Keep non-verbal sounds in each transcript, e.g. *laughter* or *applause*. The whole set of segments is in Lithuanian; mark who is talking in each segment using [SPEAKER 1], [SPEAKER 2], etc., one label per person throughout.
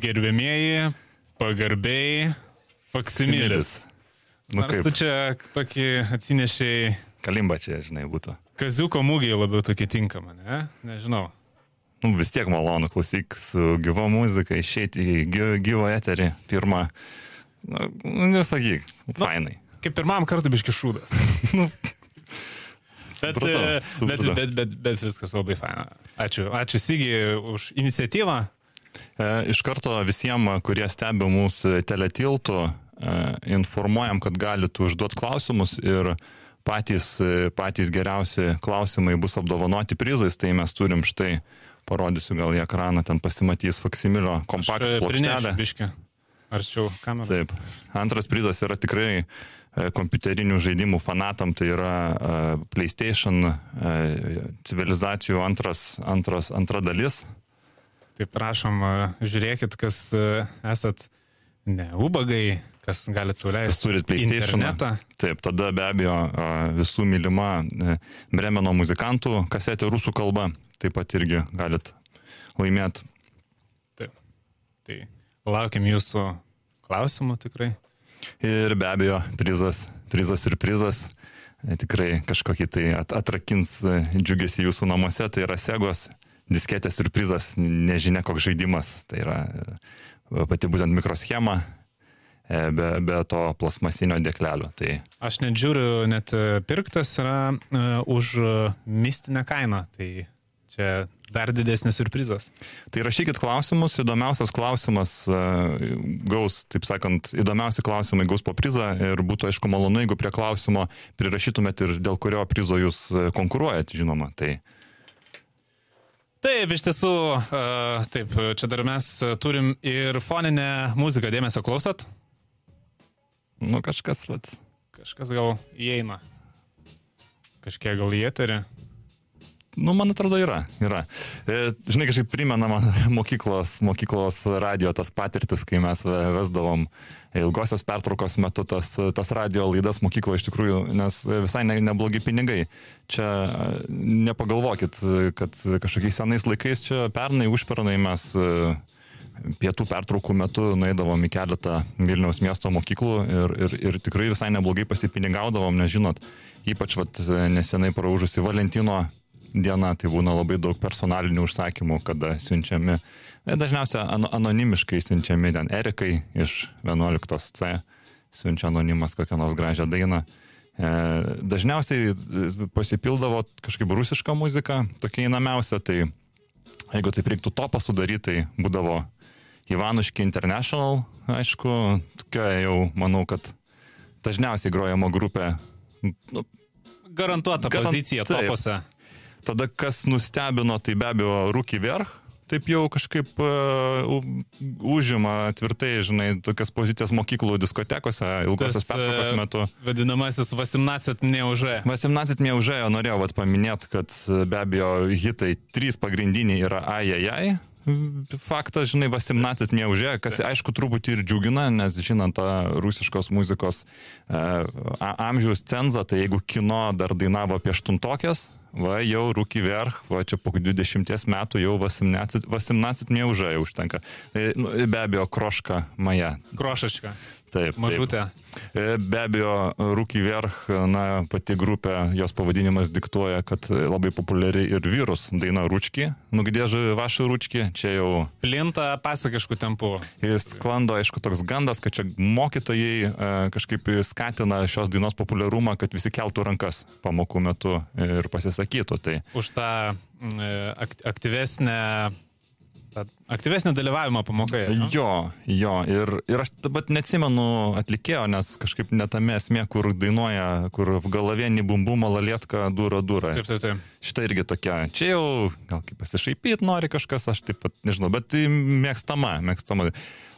[SPEAKER 1] Gerbėmieji, pagarbiai, faksimilis.
[SPEAKER 2] Nu
[SPEAKER 1] Nors
[SPEAKER 2] kaip,
[SPEAKER 1] tu čia tokį atsinešiai
[SPEAKER 2] kalimba čia, žinai, būtų.
[SPEAKER 1] kaziuko mūgiai labiau tokį tinkamą, ne? Nežinau.
[SPEAKER 2] Nu, vis tiek malonu klausyk su gyva muzika, išeiti į gy- gyvą eterį pirmą. Nu, nu, nesakyk, fainai.
[SPEAKER 1] Kaip pirmam kartui biški šūdas. *laughs* bet,
[SPEAKER 2] Supratau,
[SPEAKER 1] e, bet,
[SPEAKER 2] supratau.
[SPEAKER 1] bet, bet, bet viskas labai faina. Ačiū, ačiū Sigiai už iniciatyvą.
[SPEAKER 2] E, Iš karto visiems, kurie stebi mūsų teletiltų, e, informuojam, kad galite užduoti klausimus ir patys, patys geriausi klausimai bus apdovanoti prizais, tai mes turim štai, parodysiu gal į ekraną, ten pasimatys faksimilio kompaktų
[SPEAKER 1] Prinešiu
[SPEAKER 2] plokštelę.
[SPEAKER 1] biški. Arčiau kamerą.
[SPEAKER 2] Taip. Antras prizas yra tikrai e, kompiuterinių žaidimų fanatam, tai yra e, PlayStation e, civilizacijų antras, antras, antra dalis.
[SPEAKER 1] Tai prašom, e, žiūrėkit, kas e, esat ne ubagai, kas galite sauliaisti.
[SPEAKER 2] Kas turit PlayStation.
[SPEAKER 1] Internetą.
[SPEAKER 2] Taip, tada be abejo visų mylima e, Bremeno muzikantų kasetė rusų kalba. Taip pat irgi galit laimėti.
[SPEAKER 1] Taip. Tai laukiam jūsų klausimų tikrai.
[SPEAKER 2] Ir be abejo prizas, prizas ir prizas. E, Tikrai kažkokį tai at- atrakins e, džiugesį jūsų namuose. Tai yra Segos disketės surprizas, nežinia koks žaidimas. Tai yra e, pati būtent mikroschema be, be to plasmasinio dėklelio. Tai
[SPEAKER 1] Aš net žiūriu, net pirktas yra uh, už mistinę kainą. Tai čia dar didesnis surprizas.
[SPEAKER 2] Tai rašykit klausimus, įdomiausias klausimas e, gaus, taip sakant, įdomiausi klausimai gaus po prizą ir būtų aišku malonu, jeigu prie klausimo prirašytumėt ir dėl kurio prizo jūs e, konkuruojat, žinoma. Tai
[SPEAKER 1] Taip, iš tiesų, uh, taip, čia dar mes e, turim ir foninę muziką. Dėmesio klausot?
[SPEAKER 2] nu, kažkas, vat,
[SPEAKER 1] Kažkas gal įeina. Kažkiek gal į eterį.
[SPEAKER 2] Nu, man atrodo, yra. yra. E, žinai, kažkaip primena man *laughs* mokyklos, mokyklos radio tas patirtis, kai mes ve- vesdavom ilgosios pertraukos metu tas, tas radio laidas mokykloje iš tikrųjų, nes visai ne, neblogi pinigai. Čia e, nepagalvokit, kad kažkokiais senais laikais čia pernai, užpernai mes e, pietų pertraukų metu nueidavom į keletą Vilniaus miesto mokyklų ir, ir, ir tikrai visai neblogai pasipinigaudavom, nes žinot, ypač vat, nesenai praūžusi Valentino diena, tai būna labai daug personalinių užsakymų, kada siunčiami, e, dažniausiai an, anonimiškai siunčiami ten Erikai iš 11C, siunčia anonimas kokią nors gražią dainą. E, dažniausiai pasipildavo kažkaip rusiška muzika, tokia įnamiausia, tai jeigu taip reiktų topą sudaryti, tai būdavo Ivanuški International, aišku, tokia jau, manau, kad dažniausiai grojama grupė. Nu,
[SPEAKER 1] Garantuota
[SPEAKER 2] Garant-
[SPEAKER 1] pozicija
[SPEAKER 2] taip.
[SPEAKER 1] topose.
[SPEAKER 2] Tada, kas nustebino, tai be abejo Rūky Verch, taip jau kažkaip uh, užima tvirtai, žinai, tokias pozicijas mokyklų diskotekose ilgosios
[SPEAKER 1] Tas,
[SPEAKER 2] pertraukos
[SPEAKER 1] e,
[SPEAKER 2] metu.
[SPEAKER 1] Vadinamasis 18 neužė.
[SPEAKER 2] 18 neužėjo, norėjau vat, paminėti, kad e, be abejo hitai trys pagrindiniai yra ajajai. Faktas, žinai, 18 neužėjo, kas aišku truputį ir džiugina, nes žinant tą rusiškos muzikos e, amžiaus cenzą, tai jeigu kino dar dainavo apie aštuntokės, va jau Rūky Verch, va čia po 20 metų jau 18, 18 neužėjo užtenka. E, nu, Be abejo, kroška maja.
[SPEAKER 1] Krošačka.
[SPEAKER 2] Taip, taip.
[SPEAKER 1] Mažutė.
[SPEAKER 2] E, Be abejo, Rūky Verch, na, pati grupė, jos pavadinimas diktuoja, kad labai populiari ir vyrus daina Rūčki, nugdėžai vašai Rūčki, čia jau
[SPEAKER 1] Plinta pasakiškų tempų.
[SPEAKER 2] jis sklando, aišku, toks gandas, kad čia mokytojai e, kažkaip skatina šios dainos populiarumą, kad visi keltų rankas pamokų metu ir pasisakytų. Tai
[SPEAKER 1] Už tą e, ak- aktyvesnę, aktyvesnį dalyvavimą pamokoje. no?
[SPEAKER 2] Jo, jo, ir, ir aš dabar neatsimenu atlikėjo, nes kažkaip netame esmė, kur dainuoja, kur v galavienį bumbu malalietka dūra dūra.
[SPEAKER 1] Taip, taip, taip.
[SPEAKER 2] Šitą irgi tokia, čia jau gal kaip pasišaipyti nori kažkas, aš taip pat nežinau, bet mėgstama, mėgstama.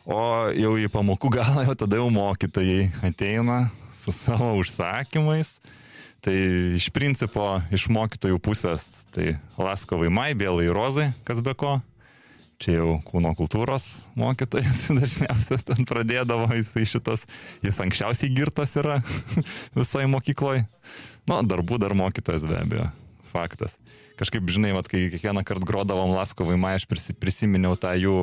[SPEAKER 2] O jau į pamokų galą, jau tada jau mokytojai ateina su savo užsakymais. Tai iš principo iš mokytojų pusės tai Laskovai Mai, Bėlai Rozai, kas be ko. Čia jau kūno kultūros mokytojas *laughs* dažniausiai ten pradėdavo, jisai šitas, jis anksčiausiai girtas yra *laughs* visoje mokykloje. Nu, darbų dar mokytojas be abejo, faktas. Kažkaip, žinai, vat, kai kiekvieną kartą grodavom Laskovai Mai, aš prisi, prisiminiau tą jų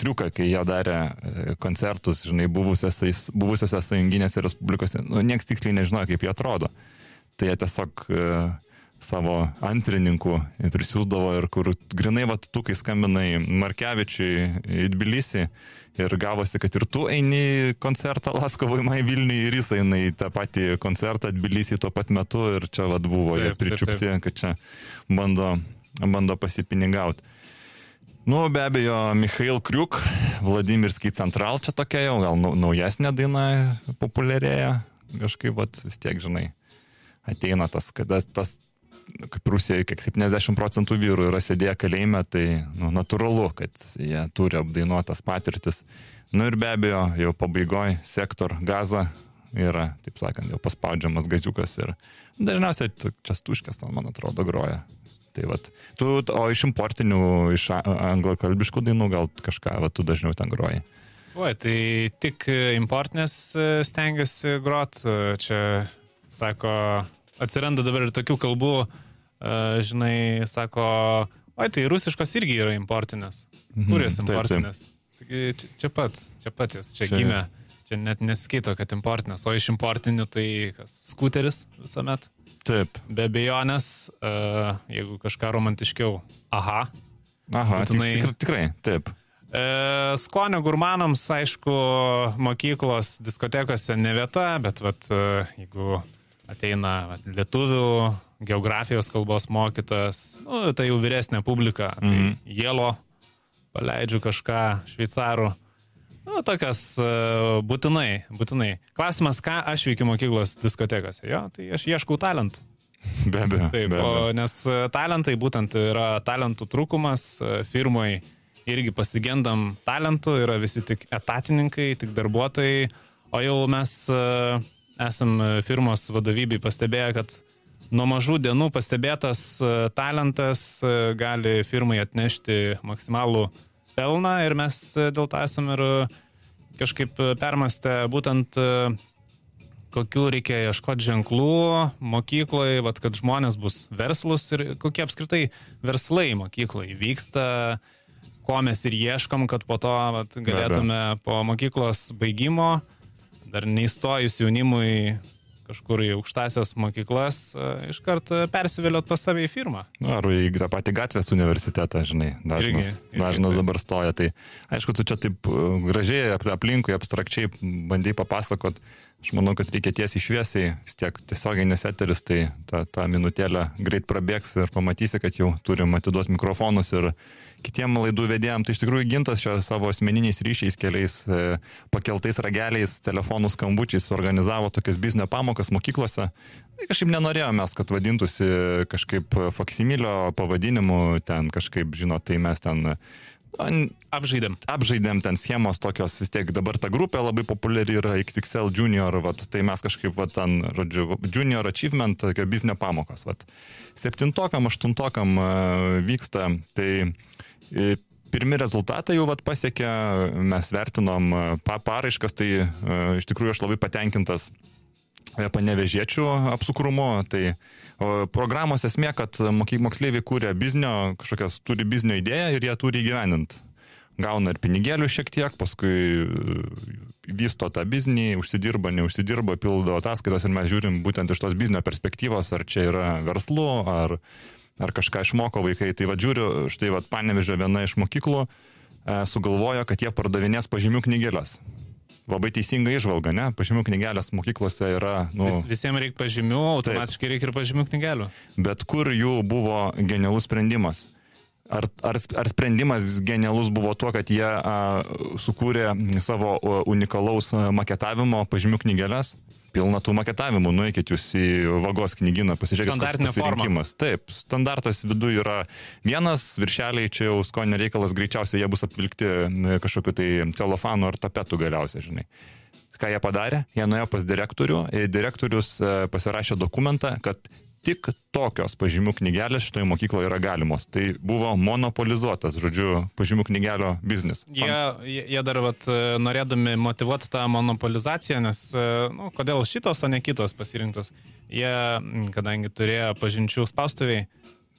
[SPEAKER 2] triuką, kai jie darė e, koncertus, žinai, buvusiose, buvusiose sąjunginėse respublikose. Nu, nieks tiksliai nežinojo, kaip jie atrodo. Tai jie tiesiog uh, savo antrininkų prisiūsdavo ir kur grinai, va, tu, kai skambinai Markevičiui į Tbilisį ir gavosi, kad ir tu eini koncertą Laskovai *laughs* Mai Vilniui ir jis eina į tą patį koncertą Tbilisį tuo pat metu ir čia vad buvo taip, jie pričiupti, taip, taip. kad čia bando, bando pasipinigauti. Nu, be abejo, Mikhail Kriuk, Vladimirskiai Central čia tokia jau, gal naujesnė daina populiarėja, kažkaip, vat, vis tiek, žinai, ateina tas, kada tas, kaip Rusijoje, kiek 70 procentų vyrų yra sėdėję kalėjime, tai nu, natūralu, kad jie turi apdainuotas patirtis. Nu ir be abejo, jau pabaigoje sektor gaza yra, taip sakant, jau paspaudžiamas gaziukas ir dažniausiai čia stuškės, man atrodo, groja. Tai vat, tu, o iš importinių, iš anglakalbiškų dainų gal kažką, va, tu dažniau ten groji.
[SPEAKER 1] Oi, tai tik importinės e, stengiasi grot. E, čia, sako, atsiranda dabar ir tokių kalbų, e, žinai, sako, oi, tai rusiškos irgi yra importinės. Mhm, Kur jas importinės? Taigi čia, čia pat, čia pat jas, čia, čia gimė. Čia net neskaito, kad importinės, o iš importinių tai kas? Skuteris visuomet.
[SPEAKER 2] Taip.
[SPEAKER 1] Be abejonės, uh, jeigu kažką romantiškiau. Aha.
[SPEAKER 2] Aha, būtinai... tikrai, tikrai, taip.
[SPEAKER 1] E, skonio gurmanams, aišku, mokyklos diskotekose ne vieta, bet vat, e, jeigu ateina lietuvių geografijos kalbos mokytojas, nu, tai jau vyresnė publika, tai mm -hmm. jėlo, paleidžiu kažką šveicarų. Nu, tokias uh, būtinai, būtinai. Klausimas, ką aš veikiu mokyklos diskotekose, jo, tai aš ieškau talentų. *laughs*
[SPEAKER 2] Be abejo.
[SPEAKER 1] Taip,
[SPEAKER 2] be abejo.
[SPEAKER 1] O, nes e, talentai būtent yra talentų trūkumas, e, firmai irgi pasigendam talentų, yra visi tik etatininkai, tik darbuotojai, o jau mes uh, esam firmos vadovybei pastebėję, kad nuo mažų dienų pastebėtas uh, talentas uh, gali firmai atnešti maksimalų pelną ir mes e, dėl to esame ir e, kažkaip e, permastę būtent kokių reikia ieškoti ženklų mokykloje, vat, kad žmonės bus verslus ir kokie apskritai verslai mokykloje vyksta, ko mes ir ieškom, kad po to vat, galėtume po mokyklos baigimo, dar neįstojus jaunimui kažkur į aukštasias mokyklas, e, iš karto persivėliot pas save į firmą.
[SPEAKER 2] Nu, ar į tą patį gatvės universitetą, žinai, dažnas, irgi, irgi, dažnas dabar stoja. Tai aišku, tu čia taip e, gražiai aplinkui, abstrakčiai bandai papasakot, aš manau, kad reikia tiesiai šviesiai, vis tiek tiesiogiai neseteris, tai tą, tą minutėlę greit prabėgs ir pamatysi, kad jau turim atiduoti mikrofonus ir kitiem laidų vedėjim, tai iš tikrųjų gintas šio savo asmeniniais ryšiais, keliais e, pakeltais rageliais, telefonų skambučiais organizavo tokias biznio pamokas mokyklose. Tai kažkaip nenorėjome kad vadintųsi kažkaip faksimilio pavadinimu, ten kažkaip, žinot, tai mes ten
[SPEAKER 1] Apžaidėm.
[SPEAKER 2] Apžaidėm ten schemos tokios, vis tiek dabar ta grupė labai populiari yra XXL Junior, vat, tai mes kažkaip, vat, ten, žodžiu, Junior Achievement, tokia biznio pamokos. Vat. Septintokam, aštuntokam uh, vyksta, tai Pirmi rezultatai jau vat, pasiekė, mes vertinom pa, paraiškas, tai iš tikrųjų aš labai patenkintas e, panevežėčių apsukrumu. Tai o, programos esmė, kad moksleiviai kūrė biznio, kažkokias turi biznio idėją ir jie turi įgyveninti. Gauna ir pinigėlių šiek tiek, paskui e, vysto tą biznį, užsidirba, neužsidirba, pildo ataskaitas ir mes žiūrim būtent iš tos biznio perspektyvos, ar čia yra verslu, ar ar kažką išmoko vaikai. Tai va žiūriu, štai va panevežė viena iš mokyklų e, sugalvojo, kad jie pardavinės pažymių knygelės. Labai teisinga išvalga, ne? Pažymių knygelės mokyklose yra... Nu,
[SPEAKER 1] Vis, visiems reikia pažymių, automatiškai taip. reikia ir pažymių knygelių.
[SPEAKER 2] Bet kur jų buvo genialus sprendimas? Ar, ar, ar sprendimas genialus buvo tuo, kad jie a, sukūrė savo unikalaus maketavimo pažymių knygelės? Pilna tų maketavimų, nueikit jūs į vagos knyginą, pasižiūrėkit, pasirinkimas. Forma. Taip, standartas viduje yra vienas, viršeliai čia jau skonio reikalas, greičiausiai jie bus apvilkti kažkokiu tai celofanu ar tapetu galiausiai, žinai. ką jie padarė? Jie nuėjo pas direktorių, ir direktorius e, pasirašė dokumentą, kad tik tokios pažymių knygelės šitoje mokykloje yra galimos. Tai buvo monopolizuotas, žodžiu, pažymių knygelio biznis.
[SPEAKER 1] Jie, jie dar vat, norėdami motivuoti tą monopolizaciją, nes, e, nu, kodėl šitos, o ne kitos pasirinktos, jie, kadangi turėjo pažinčių spaustuviai,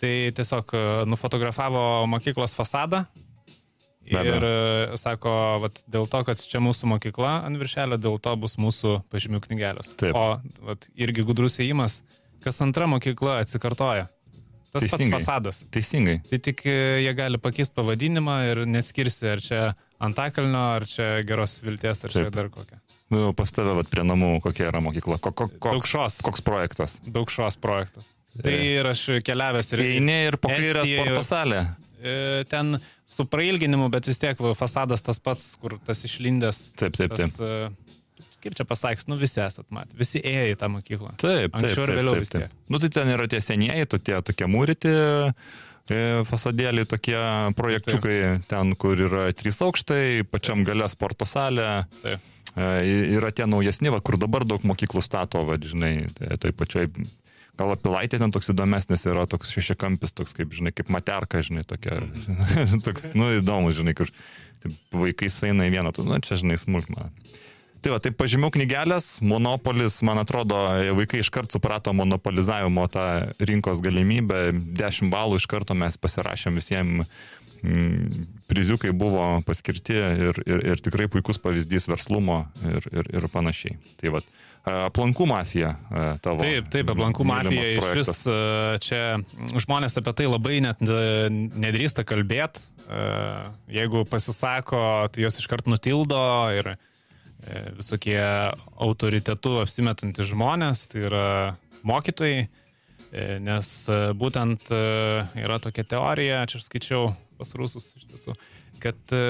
[SPEAKER 1] tai tiesiog e, nufotografavo mokyklos fasadą. Ir e, sako, vat, dėl to, kad čia mūsų mokykla ant viršelio, dėl to bus mūsų pažymių knygelės.
[SPEAKER 2] Taip.
[SPEAKER 1] O vat, irgi gudrus įėjimas, kas antra mokykla atsikartoja. Tas
[SPEAKER 2] Teisingai.
[SPEAKER 1] pats fasadas.
[SPEAKER 2] Teisingai.
[SPEAKER 1] Tai tik e, jie gali pakeisti pavadinimą ir neatskirsi, ar čia Antakalnio, ar čia Geros Vilties, ar čia
[SPEAKER 2] Taip.
[SPEAKER 1] dar kokia.
[SPEAKER 2] Nu, pas tave vat, prie namų kokia yra mokykla. Ko, ko, koks,
[SPEAKER 1] Daugšos.
[SPEAKER 2] koks projektas?
[SPEAKER 1] Daug šios projektas. Tai ir aš keliavęs ir...
[SPEAKER 2] Eini ir po kairę
[SPEAKER 1] Estijoj-
[SPEAKER 2] sporto salę.
[SPEAKER 1] E, Ten su prailginimu, bet vis tiek fasadas tas pats, kur tas išlindęs.
[SPEAKER 2] Taip, taip, taip.
[SPEAKER 1] Tas, e, kaip čia pasakys, nu visi esat matę, visi ėjo į tą mokyklą.
[SPEAKER 2] Taip, taip.
[SPEAKER 1] Anksčiau ir
[SPEAKER 2] taip,
[SPEAKER 1] vėliau
[SPEAKER 2] taip,
[SPEAKER 1] vis
[SPEAKER 2] taip.
[SPEAKER 1] tiek.
[SPEAKER 2] Nu, tai ten yra tie senieji, tokie, tokie mūryti e, fasadėliai, tokie projekčiukai, ten, kur yra trys aukštai, pačiam gale sporto salė.
[SPEAKER 1] Taip.
[SPEAKER 2] E, Yra tie naujesni, va, kur dabar daug mokyklų stato, va, žinai, tai pačioj, gal apilaitė ten toks įdomesnis yra, toks šešiakampis, toks kaip, žinai, kaip materka, žinai, tokia, *laughs* toks, nu, įdomus, žinai, kur taip, vaikai sueina į vieną, tu, nu, čia, žinai, smulkmena. Tai va, tai pažymių knygelės, monopolis, man atrodo, vaikai iškart suprato monopolizavimo tą rinkos galimybę, 10 balų iš karto mes pasirašėm visiems mm, priziukai buvo paskirti ir, ir, ir tikrai puikus pavyzdys verslumo ir, ir, ir panašiai. Tai va, aplankų mafija tavo.
[SPEAKER 1] Taip, taip, aplankų mafija iš vis čia žmonės apie tai labai net nedrįsta kalbėti. Jeigu pasisako, tai jos iškart nutildo ir visokie autoritetu apsimetantys žmonės, tai yra mokytojai, e, nes e, būtent e, yra tokia teorija, čia aš skaičiau pas rusus iš tiesų, kad e,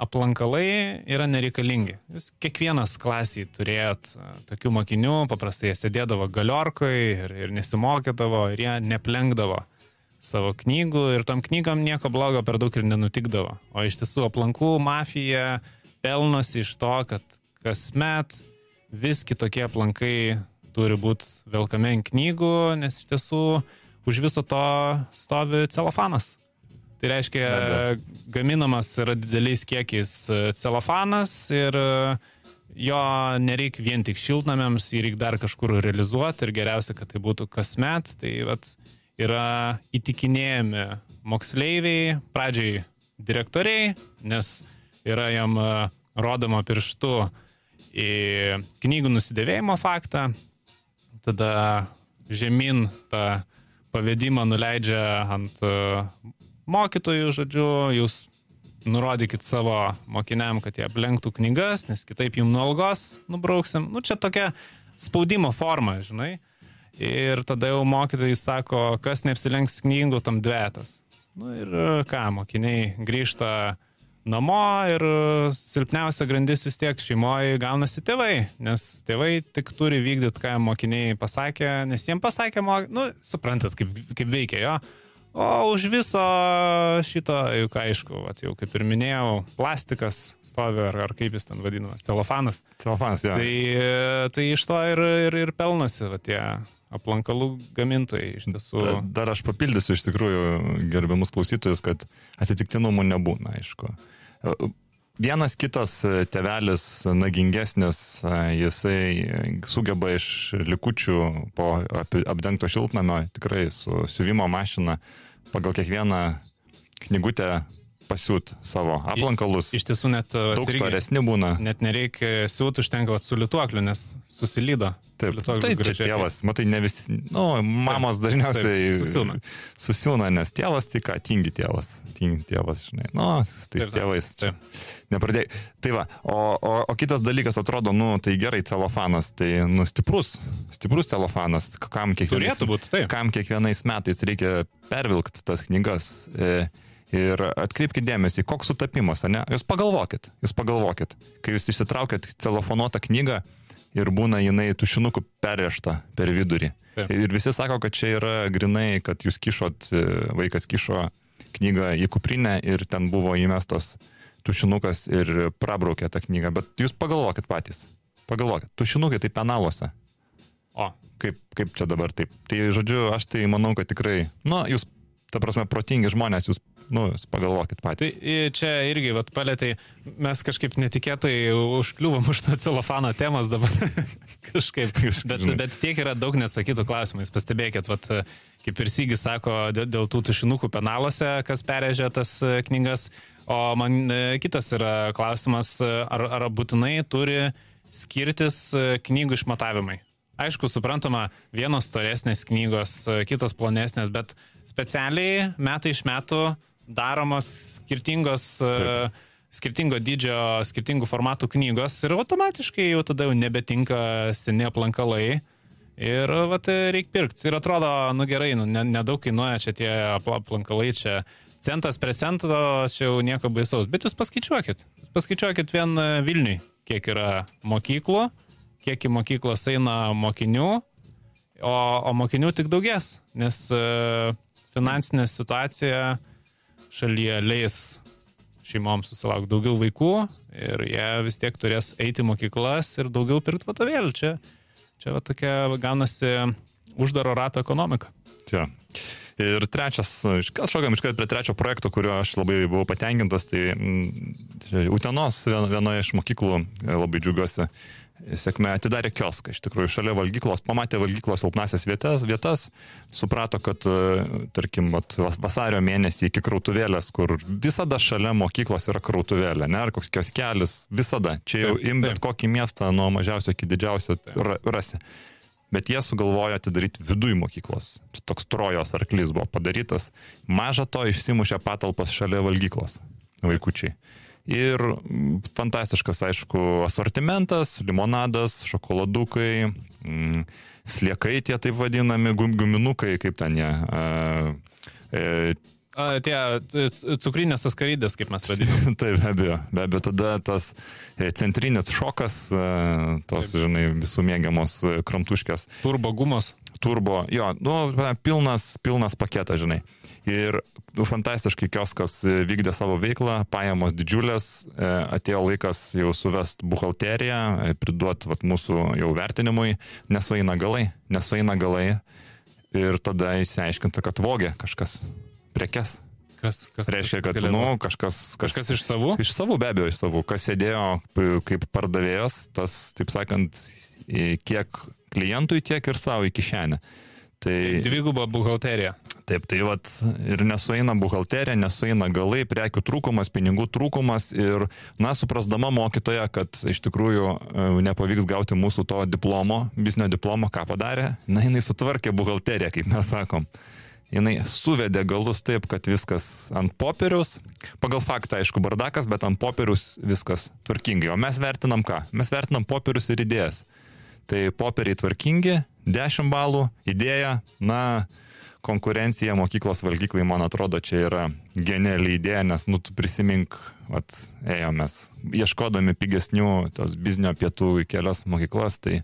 [SPEAKER 1] aplankalai yra nereikalingi. Jūs kiekvienas klasiai turėjot e, tokių mokinių, paprastai jie sėdėdavo galiorkoje ir, ir nesimokydavo, ir jie neplenkdavo savo knygų ir tom knygom nieko blogo per daug ir nenutikdavo. O iš tiesų aplankų mafija pelnosi iš to, kad kasmet vis kitokie aplankai turi būti velkami ant knygų, nes iš tiesų už viso to stovi celofanas. Tai reiškia, gaminamas yra dideliais kiekiais e, celofanas ir e, jo nereikia vien tik šiltnamiams, jį reikia dar kažkur realizuoti ir geriausia, kad tai būtų kasmet. Tai vat, yra įtikinėjami moksleiviai, pradžiai direktoriai, nes yra jam e, rodoma pirštu į knygų nusidėvėjimo faktą, tada žemyn tą pavedimą nuleidžia ant e, mokytojų, žodžiu, jūs nurodykit savo mokiniam, kad jie aplenktų knygas, nes kitaip jums nuo algos nubrauksim. Nu, čia tokia spaudimo forma, žinai. Ir tada jau mokytojai sako, kas neapsilenks knygų, tam dvetas. Nu ir ką, mokiniai grįžta namo ir e, silpniausia grandis vis tiek šeimoje gaunasi tėvai, nes tėvai tik turi vykdyti, ką mokiniai pasakė, nes jiems pasakė, mok... nu, suprantat, kaip, kaip veikia jo. O už viso šito, juk aišku, vat, jau kaip ir minėjau, plastikas stovi, ar, ar kaip jis ten vadinamas, celofanas.
[SPEAKER 2] Celofanas, jo.
[SPEAKER 1] Tai, tai iš to ir, ir, ir pelnosi va, tie aplankalų gamintojai iš tiesų.
[SPEAKER 2] Da- Dar aš papildysiu iš tikrųjų gerbiamus klausytojus, kad atsitiktinumų nebūna, aišku. Vienas kitas tevelis nagingesnis, jisai sugeba iš likučių po apdengto šiltnamio tikrai su siuvimo mašina pagal kiekvieną knygutę pasiūt savo aplankalus.
[SPEAKER 1] Iš tiesų net, vat,
[SPEAKER 2] Daug storesni būna.
[SPEAKER 1] net nereikia siūti, užtenka vat, su lituokliu, nes susilydo.
[SPEAKER 2] Taip, tai čia tėvas, matai, ne visi, nu, mamos dažniausiai
[SPEAKER 1] taip, susiūna.
[SPEAKER 2] susiūna, nes tėvas tai ką, tingi tėvas, tingi tėvas, žinai, nu, su tais
[SPEAKER 1] Taip, taip,
[SPEAKER 2] tėvais.
[SPEAKER 1] taip.
[SPEAKER 2] Nepradėjai. Tai va, o, o, o kitas dalykas atrodo, nu, tai gerai, celofanas, tai, nu, stiprus, stiprus celofanas, kam kiekvienais,
[SPEAKER 1] būt, taip.
[SPEAKER 2] kam kiekvienais metais reikia pervilkti tas knygas. E, Ir atkreipkite dėmesį, koks sutapimas, ne? Jūs pagalvokit, jūs pagalvokit, kai jūs išsitraukėt celofonuotą knygą ir būna jinai tušinukų perrėžta per vidurį.
[SPEAKER 1] Taip.
[SPEAKER 2] Ir visi sako, kad čia yra grinai, kad jūs kišot, e, vaikas kišo knygą į kuprinę ir ten buvo įmestos tušinukas ir prabraukė tą knygą. Bet jūs pagalvokit patys. Pagalvokit, tušinukai tai penaluose.
[SPEAKER 1] O,
[SPEAKER 2] Kaip, kaip čia dabar taip. Tai žodžiu, aš tai manau, kad tikrai, nu, jūs, ta prasme, protingi žmonės, jūs, nu, jūs pagalvokit
[SPEAKER 1] Tai
[SPEAKER 2] patys.
[SPEAKER 1] i, čia irgi, vat, palėtai, mes kažkaip netikėtai užkliuvom už tą celofano temas dabar. *laughs* kažkaip. Bet, bet tiek yra daug neatsakytų klausimų. Jūs pastebėkit, vat, kaip ir Sygis sako, dėl, dėl tų tušinukų penaluose, kas perėžė tas e, knygas. O man e, kitas yra klausimas, e, ar, ar būtinai turi skirtis knygų išmatavimai. Aišku, suprantama, vienos storesnės knygos, kitos plonesnės, bet specialiai metai iš metų daromos skirtingos, e, skirtingo dydžio, skirtingų formatų knygos ir automatiškai jau tada jau nebetinka seni aplankalai. Ir vat, reikia pirkti. Ir atrodo, nu gerai, nu, ne- nedaug kainuoja čia tie apla- aplankalai, čia centas prie cento, čia jau nieko baisaus. Bet jūs paskaičiuokit. Jūs paskaičiuokit vien e, Vilniui, kiek yra mokyklų, kiek į mokyklas eina mokinių, o, o mokinių tik daugės, nes e, finansinė situacija šalyje leis šeimoms susilaukti daugiau vaikų ir jie vis tiek turės eiti mokyklas ir daugiau pirkti vadovėlių. Čia, čia va tokia gaunasi uždaro rato ekonomika.
[SPEAKER 2] Čia. Ir trečias, iškart šokam iškart prie trečio projekto, kurio aš labai buvau patenkintas, tai mm, Utenos vien- vienoje iš mokyklų labai džiugiuosi. Sėkmė atidarė kioską, iš tikrųjų, šalia valgyklos, pamatė valgyklos silpnasias vietas, vietas suprato, kad, e, tarkim, vat, vas- vasario mėnesį iki krautuvėlės, kur visada šalia mokyklos yra krautuvėlė, ne, ar koks kioskelis, visada. Čia jau
[SPEAKER 1] Taip,
[SPEAKER 2] im bet
[SPEAKER 1] taip.
[SPEAKER 2] kokį miestą nuo mažiausio iki didžiausio ra- rasi. Bet jie sugalvojo atidaryti viduj mokyklos. Čia toks trojos arklys buvo padarytas. Maža to išsimušė patalpas šalia valgyklos vaikučiai. Ir fantastiškas, aišku, asortimentas, limonadas, šokoladukai, mm, sliekai tie taip vadinami, gum- guminukai, kaip ten jie. a, e,
[SPEAKER 1] A, tie c- cukrinės askarydės, kaip mes vadiname. *laughs*
[SPEAKER 2] Taip, be abejo, be abejo, tada tas e, centrinis šokas, e, tos, žinai, visų mėgiamos e, kramtuškės,
[SPEAKER 1] Turbo gumos.
[SPEAKER 2] turbo, jo, nu, pilnas, pilnas paketas, žinai. Ir nu, fantastiškai kioskas e, vykdė savo veiklą, pajamos didžiulės, e, atėjo laikas jau suvest buhalteriją, e, priduot vat, mūsų jau vertinimui, nesueina galai, nesueina galai. Ir tada įsiaiškinta, kad vogė kažkas prekes.
[SPEAKER 1] Kas, kas
[SPEAKER 2] Reiškia, kad,
[SPEAKER 1] galėtų-
[SPEAKER 2] nu, kažkas,
[SPEAKER 1] kažkas iš savų?
[SPEAKER 2] Iš savų, be abejo, iš savų. Kas sėdėjo kaip pardavėjas, tas, taip sakant, kiek klientui, tiek ir savo į kišenę. Tai
[SPEAKER 1] Dviguba buhalterija.
[SPEAKER 2] Taip, tai vat ir nesueina buhalterija, nesueina galai, prekių trūkumas, pinigų trūkumas ir, na, suprasdama mokytoja, kad iš tikrųjų e, nepavyks gauti mūsų to diplomo, biznio diplomo, ką padarė, na, jinai sutvarkė buhalteriją, kaip mes sakom. Jinai suvedė galus taip, kad viskas ant popieriaus, pagal faktą, aišku, bardakas, bet ant popieriaus viskas tvarkingai. O mes vertinam ką? Mes vertinam popierius ir idėjas. Tai popieriai tvarkingi, 10 balų, idėja, na, konkurencija mokyklos valgyklai, man atrodo, čia yra geniali idėja, nes, nu, tu prisimink, at, ėjomės, ieškodami pigesnių tos biznio pietų į kelias mokyklas, tai,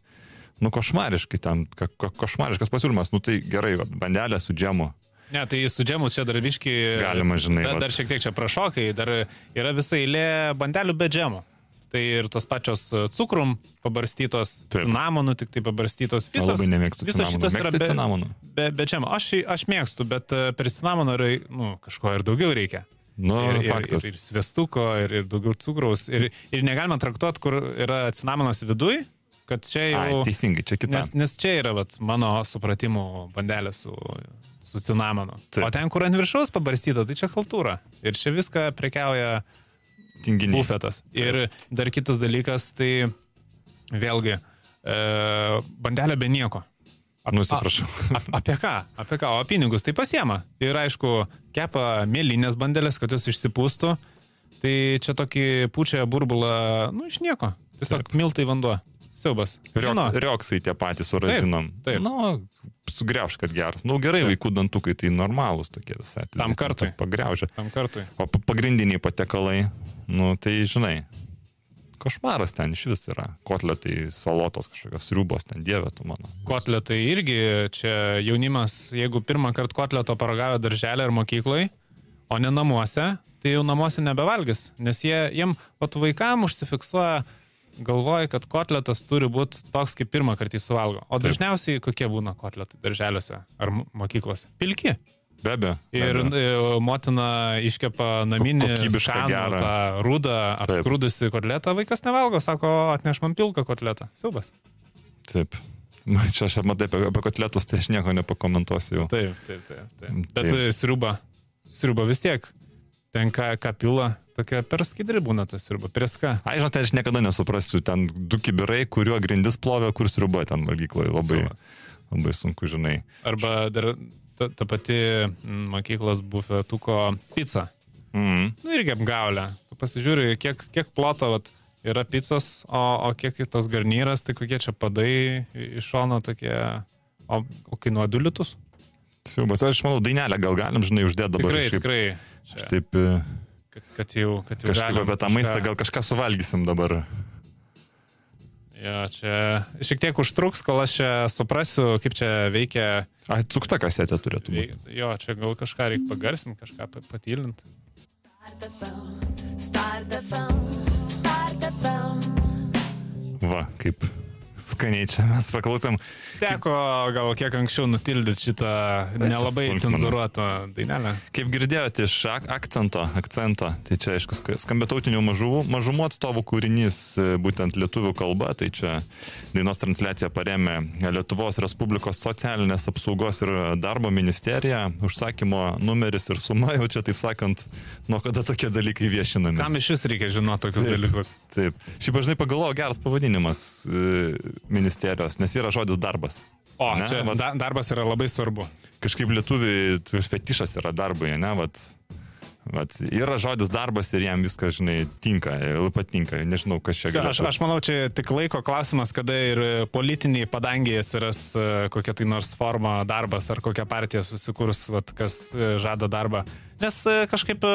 [SPEAKER 2] nu, košmariškai ten, ko, ko, košmariškas pasiūlymas, nu, tai gerai, vat, bandelė su džemu.
[SPEAKER 1] Ne, tai su džemu čia dar biški.
[SPEAKER 2] Galima, žinai,
[SPEAKER 1] Dar, dar šiek tiek čia prašokai, dar yra visa eilė bandelių be džemo. Tai ir tos pačios e, cukrum pabarstytos,
[SPEAKER 2] Taip.
[SPEAKER 1] cinamonų tik tai pabarstytos. Visos,
[SPEAKER 2] Labai nemėgstu
[SPEAKER 1] visos šitos yra be,
[SPEAKER 2] cinamonų?
[SPEAKER 1] be, be džemo. Aš, aš mėgstu, bet e, per cinamoną yra, nu, kažko ir daugiau reikia.
[SPEAKER 2] Nu,
[SPEAKER 1] ir, ir,
[SPEAKER 2] faktas.
[SPEAKER 1] ir, ir sviestuko, ir, ir daugiau cukraus. Ir, ir negalima traktuoti, kur yra cinamonas viduj, kad čia
[SPEAKER 2] Ai,
[SPEAKER 1] jau...
[SPEAKER 2] teisingai, čia kita.
[SPEAKER 1] Nes, nes čia yra vat, mano supratimu bandelė su, su cinamonu.
[SPEAKER 2] Taip.
[SPEAKER 1] O ten, kur ant viršaus pabarstyta, tai čia haltūra. Ir čia viską prekiauja
[SPEAKER 2] Tinginiai.
[SPEAKER 1] bufetas. Ir dar kitas dalykas, tai vėlgi, e, bandelė be nieko.
[SPEAKER 2] Nusiprašau.
[SPEAKER 1] A, apie ką? Apie ką? O pinigus tai pasiema. Ir aišku, kepa mėlynės bandelės, kad jos išsipūstų. Tai čia tokį pučią burbulą, nu, iš nieko. Tiesiog Taip. miltai vanduo. Siaubas. Žino,
[SPEAKER 2] Riok, rioksai tie patys su razinom.
[SPEAKER 1] taip.
[SPEAKER 2] Nu, sugriauš, kad geras. Nu, gerai,
[SPEAKER 1] Taip.
[SPEAKER 2] vaikų dantukai tai normalūs tokie visai.
[SPEAKER 1] Tam kartui.
[SPEAKER 2] Pagriaužia.
[SPEAKER 1] tam kartui.
[SPEAKER 2] O pa- pagrindiniai patekalai, nu, tai žinai, košmaras ten iš vis yra. Kotletai, salotos, kažkokios sriubos, ten dievė tu mano.
[SPEAKER 1] Kotletai irgi čia jaunimas, jeigu pirmą kartą kotleto paragavę darželį ar mokyklai, o ne namuose, tai jau namuose nebevalgys, nes jie, jiem, pat vaikam užsifiksuoja galvoji, kad kotletas turi būti toks, kaip pirmą kartą jį suvalgo. O
[SPEAKER 2] Taip.
[SPEAKER 1] dažniausiai kokie būna kotletai darželiuose ar mo- mokyklose? Pilki.
[SPEAKER 2] Be abejo. be
[SPEAKER 1] Ir e, motina iškepa naminį
[SPEAKER 2] gerą.
[SPEAKER 1] tą rudą,
[SPEAKER 2] Taip.
[SPEAKER 1] apskrudusi kotletą, vaikas nevalgo, sako, atneš man pilką kotletą. Siubas.
[SPEAKER 2] Taip. Na, Čia aš matai apie, apie kotletus, tai aš nieko nepakomentuosiu jau.
[SPEAKER 1] Taip, taip, taip. taip. Bet
[SPEAKER 2] Taip.
[SPEAKER 1] e, sriuba, sriuba vis tiek. Ten ką, ką pila, tokia per skaidri būna ta sriuba, prieska.
[SPEAKER 2] Ai, žinote, aš niekada nesuprasiu, ten du kibirai, kuriuo grindis plovė, kur sriuba ten valgykloje. Labai, labai sunku, žinai.
[SPEAKER 1] Arba dar ta, ta pati mm, mokyklos bufetuko pica.
[SPEAKER 2] Mm.
[SPEAKER 1] Nu irgi apgaulė. Tu pasižiūri, kiek, kiek ploto vat, yra picos, o, o kiek tas garnyras, tai kokie čia padai iš šono tokie, o, o kainuoja 2 litus.
[SPEAKER 2] Siubas, aš manau, dainelę gal galim, žinai, uždėti dabar.
[SPEAKER 1] Tikrai,
[SPEAKER 2] šiaip,
[SPEAKER 1] tikrai. Čia,
[SPEAKER 2] Taip, e,
[SPEAKER 1] kad, kad jau, kad jau
[SPEAKER 2] kažkaip apie tą maistą gal kažką suvalgysim dabar.
[SPEAKER 1] Jo, čia šiek tiek užtruks, kol aš čia suprasiu, kaip čia veikia.
[SPEAKER 2] Ai, cukta kasetė turėtų būti.
[SPEAKER 1] Jo, čia gal kažką reikia pagarsinti, kažką pa- patylinti.
[SPEAKER 3] Start FM, Start FM, Start FM.
[SPEAKER 2] Va, kaip skaniai čia mes paklausėm.
[SPEAKER 1] Teko gal kiek anksčiau nutildyti šitą nelabai cenzuruotą dainelę.
[SPEAKER 2] Kaip girdėjote iš ak akcento, akcento, tai čia aišku sk- skambia tautinių mažumų, mažumų atstovų kūrinys, e, būtent lietuvių kalba, tai čia dainos transliaciją paremė Lietuvos Respublikos socialinės apsaugos ir darbo ministerija, užsakymo numeris ir suma jau čia, taip sakant, nuo kada tokie dalykai viešinami.
[SPEAKER 1] Kam iš vis reikia žinoti tokius
[SPEAKER 2] Taip.
[SPEAKER 1] dalykus?
[SPEAKER 2] Taip. Šiaip aš žinai pagalvojau, geras pavadinimas e, ministerijos, nes yra žodis darbas.
[SPEAKER 1] O,
[SPEAKER 2] Ne,
[SPEAKER 1] čia
[SPEAKER 2] vat-
[SPEAKER 1] da, darbas yra labai svarbu.
[SPEAKER 2] Kažkaip lietuviai t- fetišas yra darbai, ne, vat. Vat, yra žodis darbas ir jam viskas, žinai, tinka, labai patinka, nežinau, kas čia
[SPEAKER 1] Čia, aš, aš manau, čia tik laiko klausimas, kada ir politiniai padangiai atsiras e, kokia tai nors forma darbas ar kokia partija susikurs, vat, kas e, žada darbą. Nes e, kažkaip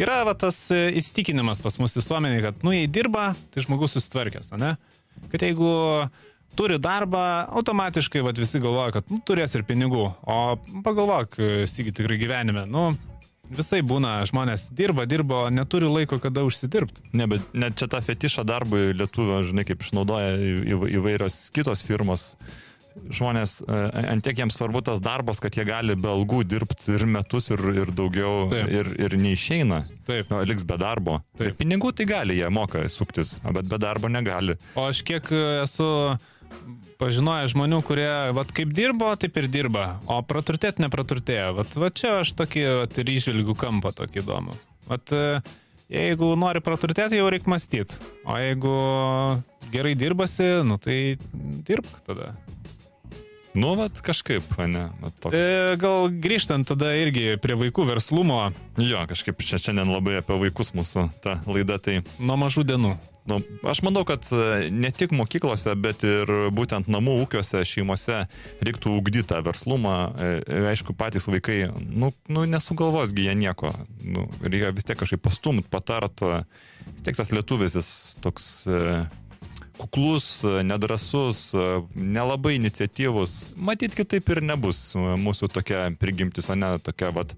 [SPEAKER 1] yra vat, tas įsitikinimas pas mus visuomenėje, kad, nu, jei dirba, tai žmogus susitvarkęs, ne? Kad jeigu turi darbą, automatiškai vat, visi galvoja, kad nu, turės ir pinigų. O pagalvok, sigi tikrai gyvenime, nu, visai būna, žmonės dirba, dirba, neturi laiko, kada užsidirbti.
[SPEAKER 2] Ne, bet net čia tą fetišą darbui lietuvio, žinai, kaip išnaudoja įvairios kitos firmos. Žmonės, e, ant tiek jiems svarbu tas darbas, kad jie gali be algų dirbti ir metus, ir, ir daugiau,
[SPEAKER 1] Taip.
[SPEAKER 2] ir, ir neišeina.
[SPEAKER 1] Taip.
[SPEAKER 2] Nu, liks be darbo.
[SPEAKER 1] Taip.
[SPEAKER 2] Pinigų tai gali, jie moka suktis, bet be darbo negali.
[SPEAKER 1] O aš kiek e, esu pažinojęs žmonių, kurie, vat kaip dirbo, taip ir dirba, o praturtėt nepraturtėjo. Vat, vat čia aš tokį vat, ir išvilgiu kampą tokį įdomų. Vat, e, jeigu nori praturtėti, jau reikia mąstyti. O jeigu gerai dirbasi, nu tai dirbk tada.
[SPEAKER 2] Nu, vat kažkaip, ne. Vat.
[SPEAKER 1] E, gal grįžtant tada irgi prie vaikų verslumo
[SPEAKER 2] Jo, kažkaip čia šiandien labai apie vaikus mūsų ta laida, tai
[SPEAKER 1] nuo mažų dienų.
[SPEAKER 2] nu, aš manau, kad e, ne tik mokyklose, bet ir būtent namų ūkiuose, šeimose reiktų ugdyti tą verslumą. E, e, Aišku, patys vaikai, nu, nu nesugalvosgi jie nieko. Nu, reikia vis tiek kažkaip pastumt, patart. Vis tiek tas lietuvis jis toks kuklus, e, nedrasus, e, nelabai iniciatyvus. Matyt, kitaip ir nebus e, mūsų tokia prigimtis, o ne tokia, vat,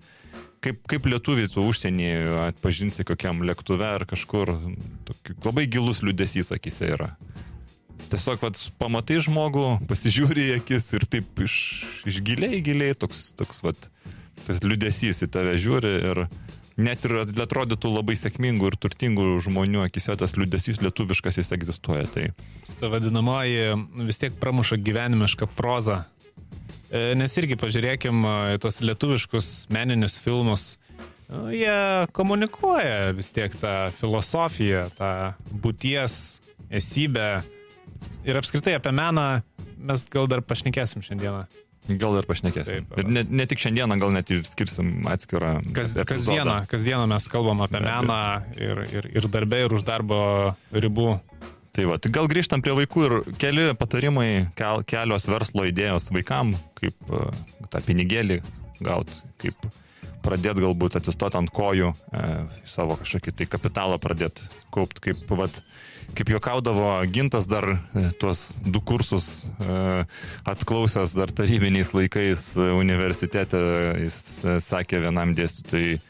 [SPEAKER 2] kaip, kaip lietuviai su užsienį atpažinsi kokiam lėktuve ar kažkur. Tokį, labai gilus liūdėsys akise yra. Tiesiog pats pamatai žmogų, *laughs* pasižiūri į akis ir taip iš, iš giliai, giliai toks, toks vat, tas liūdėsys į tave žiūri ir net ir atrodytų labai sėkmingų ir turtingų žmonių akise tas liūdėsys lietuviškas jis egzistuoja. Tai
[SPEAKER 1] Ta vadinamoji vis tiek pramuša gyvenimišką prozą. E, Nes irgi pažiūrėkim e, tos lietuviškus meninius filmus. Nu, Jie komunikuoja vis tiek tą filosofiją, tą būties esybę. Ir apskritai apie meną mes gal dar pašnekėsim šiandieną.
[SPEAKER 2] Gal ir pašnekėsim.
[SPEAKER 1] Taip.
[SPEAKER 2] Ir ne, ne tik šiandieną, gal net ir skirsim atskirą.
[SPEAKER 1] Kas, kasdieną, kasdieną mes kalbam apie meną ir, ir, ir darbę, ir už darbo ribų.
[SPEAKER 2] Tai va, tai gal grįžtam prie vaikų ir keli patarimai, kel, kelios verslo idėjos vaikam, kaip uh, tą pinigėlį gauti, kaip pradėti galbūt atsistoti ant kojų, e, savo kažkokį tai kapitalą pradėti kaupti, kaip, vat, kaip juokaudavo gintas dar e, tuos du kursus e, atklausęs dar tarybiniais laikais e, universitete, jis e, sakė vienam dėstytojui,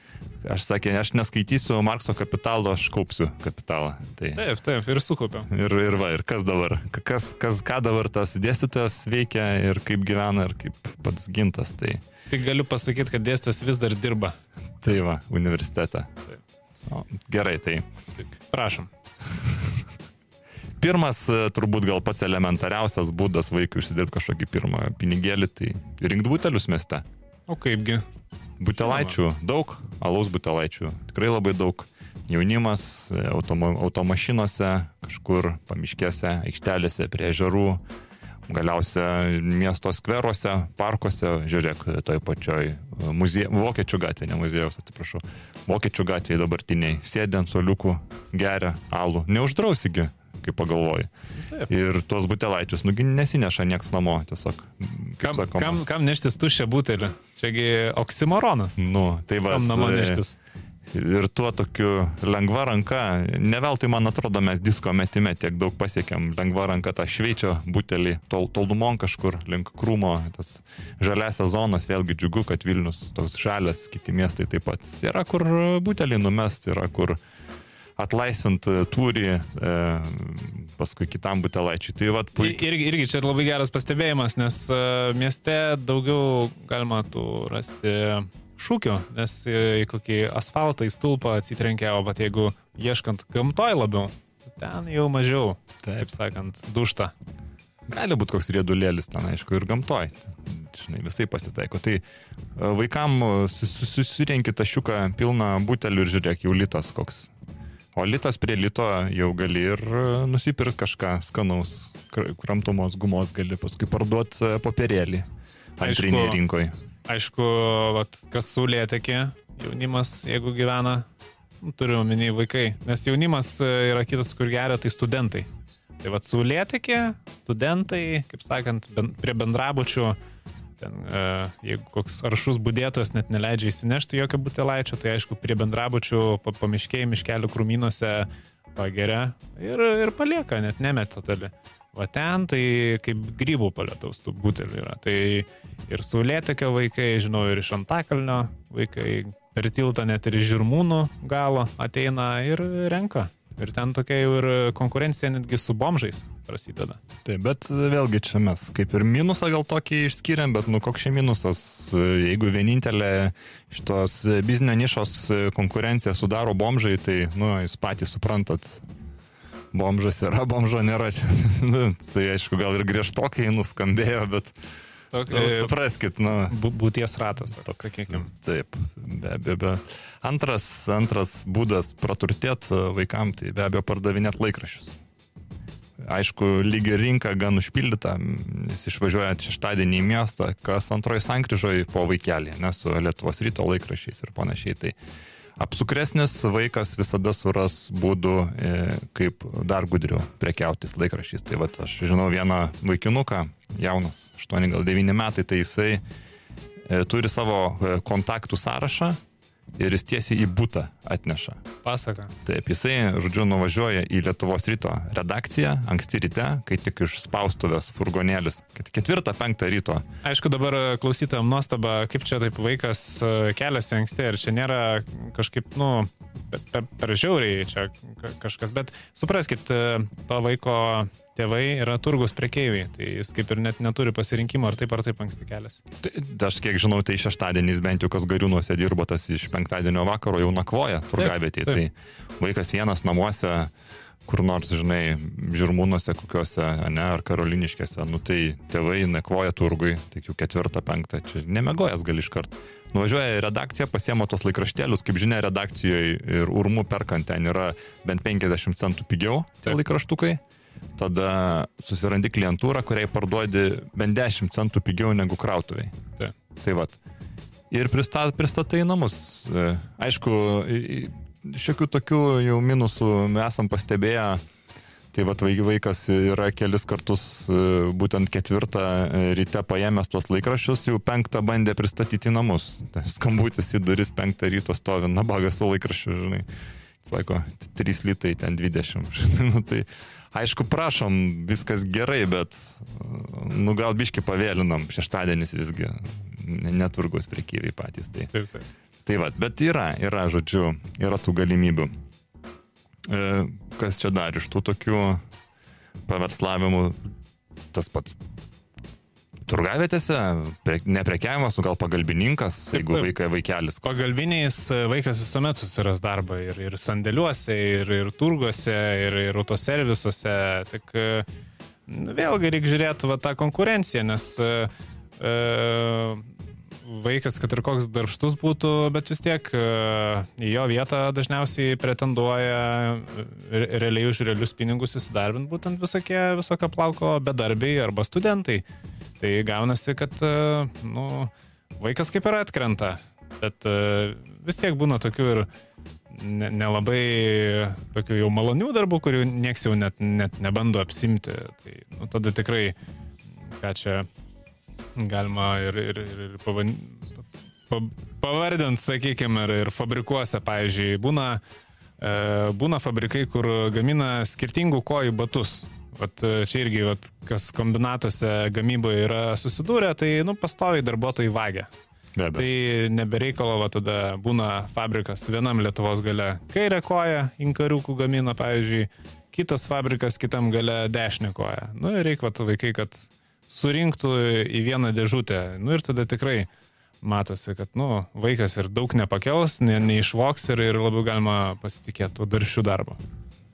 [SPEAKER 2] aš sakė, aš neskaitysiu Markso kapitalo, aš kaupsiu kapitalą. Tai...
[SPEAKER 1] Taip, taip, ir sukaupiau.
[SPEAKER 2] Ir, ir va, ir kas dabar, kas, kas, ką dabar tas dėstytojas veikia ir kaip gyvena ir kaip pats gintas. Tai,
[SPEAKER 1] Tik galiu pasakyti, kad dėstytojas vis dar dirba.
[SPEAKER 2] tai va, universitete.
[SPEAKER 1] Taip.
[SPEAKER 2] O, gerai, tai
[SPEAKER 1] Taip, prašom.
[SPEAKER 2] pirmas, e, turbūt gal pats elementariausias būdas vaikui užsidirbti kažkokį pirmą pinigėlį, tai rinkti butelius mieste.
[SPEAKER 1] O kaipgi?
[SPEAKER 2] Butelaičių daug, alaus butelaičių tikrai labai daug. Jaunimas e, automo, automašinose, kažkur pamiškėse, aikštelėse, prie ežerų, galiausia miesto skveruose, parkuose, žiūrėk, toj pačioj muzie... Vokiečių gatvėje, ne muziejaus, atsiprašau. Vokiečių gatvėje dabartiniai sėdė ant soliukų, geria alų. Neuždrausigi, kaip pagalvoji.
[SPEAKER 1] Taip.
[SPEAKER 2] Ir tuos butelaičius, nugi nesineša nieks namo, tiesiog.
[SPEAKER 1] Kam,
[SPEAKER 2] sakoma.
[SPEAKER 1] kam, kam neštis tuščią butelį? Čiagi oksimoronas.
[SPEAKER 2] Nu, tai va.
[SPEAKER 1] Kam namo neštis?
[SPEAKER 2] Ir tuo tokiu lengva ranka, ne veltui man atrodo mes disko metime tiek daug pasiekėm, lengva ranka tą šveičio butelį, tol, tolumon kažkur link krūmo, tas žaliasias zonas, vėlgi džiugu, kad Vilnius toks žalias, kiti miestai taip pat. Yra kur butelį numest, yra kur atlaisvint tūrį, e, paskui kitam butelaičiui. Tai
[SPEAKER 1] Ir,
[SPEAKER 2] puikiai.
[SPEAKER 1] irgi, irgi čia labai geras pastebėjimas, nes uh, mieste daugiau galima tų rasti šūkių, nes į kokį asfaltą, į stulpą atsitrenkia, o bet jeigu ieškant gamtoj labiau, ten jau mažiau, taip sakant, dušta.
[SPEAKER 2] Gali būti koks riedulėlis ten, aišku, ir gamtoj. Žinai, visai pasitaiko. Tai e, vaikam sus- sus- susirenki tašiuką pilną butelių ir žiūrėk, jau litas koks. O litas prie lito jau gali ir e, nusipirkti kažką skanaus, kr- kramtomos gumos gali paskui parduoti popierėlį antrinėje rinkoje.
[SPEAKER 1] Aišku, vat, kas saulėtekė, jaunimas, jeigu gyvena, nu, turiu omeny vaikai, nes jaunimas e, yra kitas, kur geria, tai studentai. Tai vad saulėtekė, studentai, kaip sakant, ben, prie bendrabučių, ten, e, jeigu koks aršus būdėtojas net neleidžia įsinešti jokio butelaičio, tai aišku, prie bendrabučių, pa- pamiškėjai, miškelių krūmynuose pageria ir, ir palieka, net nemet totali. Va ten tai kaip grybų palietaus tų butelių yra. Tai ir saulėtekio vaikai, žinau, ir iš Antakalnio vaikai, per tiltą net ir iš žirmūnų galo ateina ir renka. Ir ten tokia jau ir konkurencija netgi su bomžais prasideda.
[SPEAKER 2] Taip, bet vėlgi čia mes kaip ir minusą gal tokį išskiriam, bet nu koks čia minusas, jeigu vienintelė šitos biznio nišos konkurencija sudaro bomžai, tai, nu, jūs patys suprantat, bomžas yra, bomžo nėra. *laughs* Nu, tai aišku, gal ir griežtokai nuskambėjo, bet
[SPEAKER 1] Tokia
[SPEAKER 2] nu, supraskit, nu.
[SPEAKER 1] būties ratas toks, sakykime.
[SPEAKER 2] Taip, be abejo. Be. Antras, antras būdas praturtėti vaikam, tai be abejo pardavinėti laikraščius. Aišku, lygi rinka gan užpildyta, nes išvažiuojant šeštadienį į miestą, kas antroji sankryžoje po vaikelį, nes su Lietuvos ryto laikrašiais ir panašiai. Tai apsukresnis vaikas visada suras būdų, e, kaip dar gudriau prekiautis laikrašiais. Tai va, aš žinau vieną vaikinuką, jaunas, 8 gal 9 metai, tai jisai e, turi savo e, kontaktų sąrašą ir jis tiesiai į būtą atneša.
[SPEAKER 1] Pasaka.
[SPEAKER 2] Taip, jisai, žodžiu, nuvažiuoja į Lietuvos ryto redakciją anksti ryte, kai tik iš spaustuvės furgonėlis, ketvirtą, penktą ryto.
[SPEAKER 1] Aišku, dabar klausytojams nuostaba, kaip čia taip vaikas e, keliasi anksti ir čia nėra kažkaip, nu, per, per, žiauriai čia ka- kažkas, bet supraskit, e, to vaiko tėvai yra turgus prekeiviai, tai jis kaip ir net neturi pasirinkimo, ar taip ar taip anksti keliasi.
[SPEAKER 2] Tai, aš kiek žinau, tai šeštadieniais bent jau kas gariūnuose dirbo, tas iš penktadienio vakaro jau nakvoja turgavietėje. Tai vaikas vienas namuose, kur nors, žinai, žirmūnuose kokiuose, ne, ar karoliniškėse, nu tai tėvai nakvoja turgui, tik jau ketvirtą, penktą, čia nemegojas gali iškart. Nuvažiuoja į redakciją, pasiemo tos laikraštėlius, kaip žinia, redakcijoje ir urmų perkant ten yra bent 50 centų pigiau tie
[SPEAKER 1] Taip.
[SPEAKER 2] Tada susirandi klientūrą, kuriai parduodi bent 10 centų pigiau negu krautuviai.
[SPEAKER 1] Taip.
[SPEAKER 2] Tai vad. Ir pristat, pristatai namus. E, Aišku, šiokių tokių jau minusų mes esam pastebėję. Tai vad vaikas yra kelis kartus e, būtent ketvirtą e, ryte paėmęs tuos laikraščius, jau penktą bandė pristatyti namus. Tai skambutis į duris penktą ryto stovi, nabagas su laikraščiu, žinai. Sako, 3 litai ten 20. žinai, *laughs* nu, tai aišku, prašom, viskas gerai, bet, nu gal biški pavėlinam, šeštadienis visgi ne- neturgus prekyviai patys. Tai.
[SPEAKER 1] Taip, taip.
[SPEAKER 2] Tai va, bet yra, yra, žodžiu, yra tų galimybių. E, kas čia dar iš tų tokių paverslavimų, tas pats turgavietėse, pre, neprekiavimas, o gal pagalbininkas,
[SPEAKER 1] Taip,
[SPEAKER 2] jeigu vaikai vaikelis.
[SPEAKER 1] Pagalbiniais e, vaikas visuomet susiras darbą ir, ir sandėliuose, ir, ir turguose, ir, ir autoservisuose. Tik e, vėlgi reikia žiūrėti va, tą konkurenciją, nes e, e, vaikas, kad ir koks darbštus būtų, bet vis tiek į jo vietą dažniausiai pretenduoja realiai už realius pinigus įsidarbinti būtent visokie visokio plauko bedarbiai arba studentai. Tai gaunasi, kad e, nu, vaikas kaip ir atkrenta, bet e, vis tiek būna tokių ir ne- nelabai tokių jau malonių darbų, kurių nieks jau net, net nebando apsimti. Tai nu, tada tikrai, ką čia galima ir, ir, ir, pavan... pa, pavardinti, sakykime, ir, ir fabrikuose, pavyzdžiui, būna, e, būna fabrikai, kur gamina skirtingų kojų batus. Vat e, čia irgi, vat, kas kombinatuose gamyboje yra susidūrę, tai, nu, pastoviai darbuotojai vagia.
[SPEAKER 2] Be abejo.
[SPEAKER 1] Tai nebereikalo, va tada būna fabrikas vienam Lietuvos gale kairę koją, inkariukų gamina, pavyzdžiui, kitas fabrikas kitam gale dešinę koją. Nu ir reikia, va, vaikai, kad surinktų į vieną dėžutę. Nu ir tada tikrai matosi, kad, nu, vaikas ir daug nepakels, ne, neišvoks ir, ir labiau galima pasitikėti tuo daršių darbu.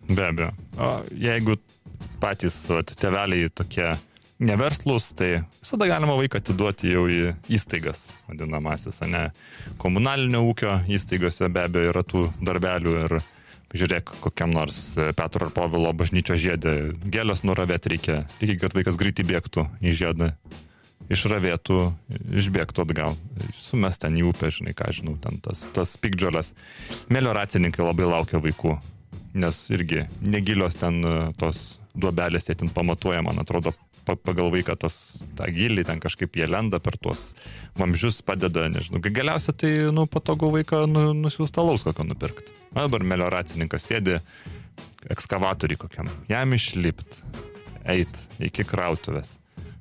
[SPEAKER 2] Be abejo. O jeigu patys vat, teveliai tokie neverslus, tai visada galima vaiką atiduoti jau į įstaigas, vadinamasis, ne komunalinio ūkio įstaigose be abejo yra tų darbelių ir žiūrėk, kokiam nors e, Petro ar Povilo bažnyčio žiedė gėlės nuravėti reikia, reikia, kad vaikas greitai bėgtų į žiedą, išravėtų, išbėgtų atgal, sumes ten į upę, žinai, ką žinau, ten tas, tas pikdžolės. Melioracininkai labai laukia vaikų, nes irgi negilios ten e, tos duobelės, jie ten pamatuoja, man atrodo, pa- pagal vaiką tas, tą gilį ten kažkaip jie lenda per tuos vamzdžius, padeda, nežinau. Ga- Galiausia tai, nu, patogu vaiką nu, nusiųsti alaus kokio nupirkti. O dabar melioracininkas sėdi ekskavatoriai kokiam, jam išlipt, eit iki krautuvės.